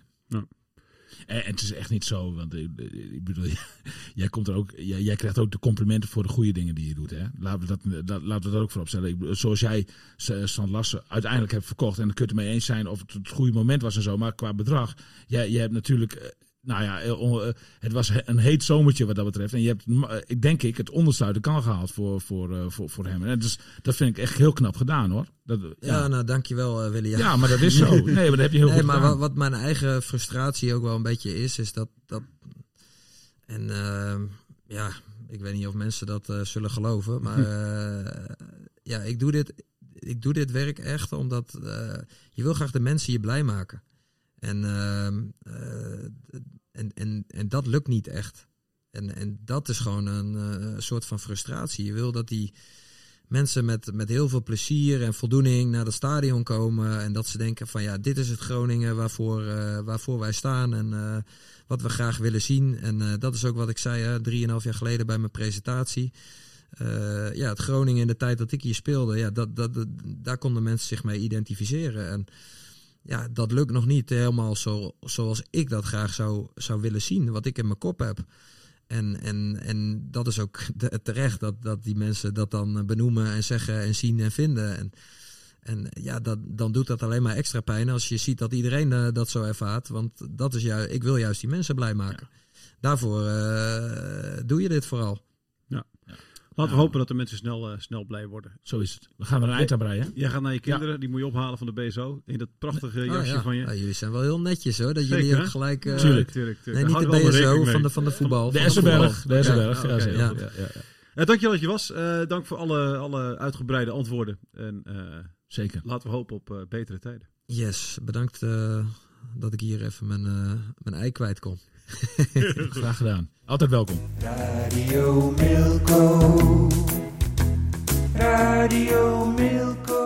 En, het is echt niet zo, want ik, ik bedoel, jij, komt er ook, jij, krijgt ook de complimenten voor de goede dingen die je doet. Hè? Laten, we dat, dat, laten we dat ook voorop stellen. Zoals jij S- Strand Lassen uiteindelijk hebt verkocht, en dan kun je het mee eens zijn of het het goede moment was en zo, maar qua bedrag, jij, jij hebt natuurlijk, eh, nou ja, eh, eh, het was een heet zomertje wat dat betreft. En je hebt, eh, ik denk ik, het onderste uit de kan gehaald voor, voor, voor, voor hem. En dus dat vind ik echt heel knap gedaan hoor. Dat,
Ja,
ja.
nou, dankjewel William.
ja, maar dat is zo. Nee, maar dat heb je heel
nee,
goed
maar
gedaan.
wat, wat mijn eigen frustratie ook wel een beetje is, is dat. dat en ehm, ja, ik weet niet of mensen dat zullen geloven, maar ja, ik doe, dit, ik doe dit werk echt omdat je wil graag de mensen je blij maken. En, ehm, eh, en, en, en dat lukt niet echt. En, en dat is gewoon een eh, soort van frustratie. Je wil dat die mensen met, met heel veel plezier en voldoening naar het stadion komen. En dat ze denken van ja, dit is het Groningen waarvoor, uh, waarvoor wij staan en wat we graag willen zien. En dat is ook wat ik zei drieënhalf jaar geleden bij mijn presentatie. ja, het Groningen in de tijd dat ik hier speelde, ja, dat, dat, dat, daar konden mensen zich mee identificeren. En ja, dat lukt nog niet helemaal zo, zoals ik dat graag zou, zou willen zien, wat ik in mijn kop heb. En, en, en dat is ook terecht dat, dat die mensen dat dan benoemen en zeggen en zien en vinden. En, en ja, dat, dan doet dat alleen maar extra pijn als je ziet dat iedereen uh, dat zo ervaart. Want dat is juist, ik wil juist die mensen blij maken. Daarvoor uh, doe je dit vooral.
Laten we hopen dat de mensen snel, uh, snel blij worden.
Zo is het. We gaan er een eind aan breien.
Jij gaat naar je kinderen, ja. die moet je ophalen van de BSO. In dat prachtige oh, jasje
ja.
van je.
Ja, jullie zijn wel heel netjes hoor. Dat Zeker, jullie ook gelijk... Uh,
tuurlijk,
tuurlijk, tuurlijk.
Nee, niet de BSO van de, van de voetbal.
De Essenberg. De Essenberg, ja.
Okay, ja, ja, ja. dankjewel dat je was. Uh, dank voor alle, alle uitgebreide antwoorden. En,
Zeker.
Laten we hopen op betere tijden.
Yes, bedankt dat ik hier even mijn, mijn ei kwijt kon.
Graag gedaan. Altijd welkom.
Radio Milko. Radio Milko.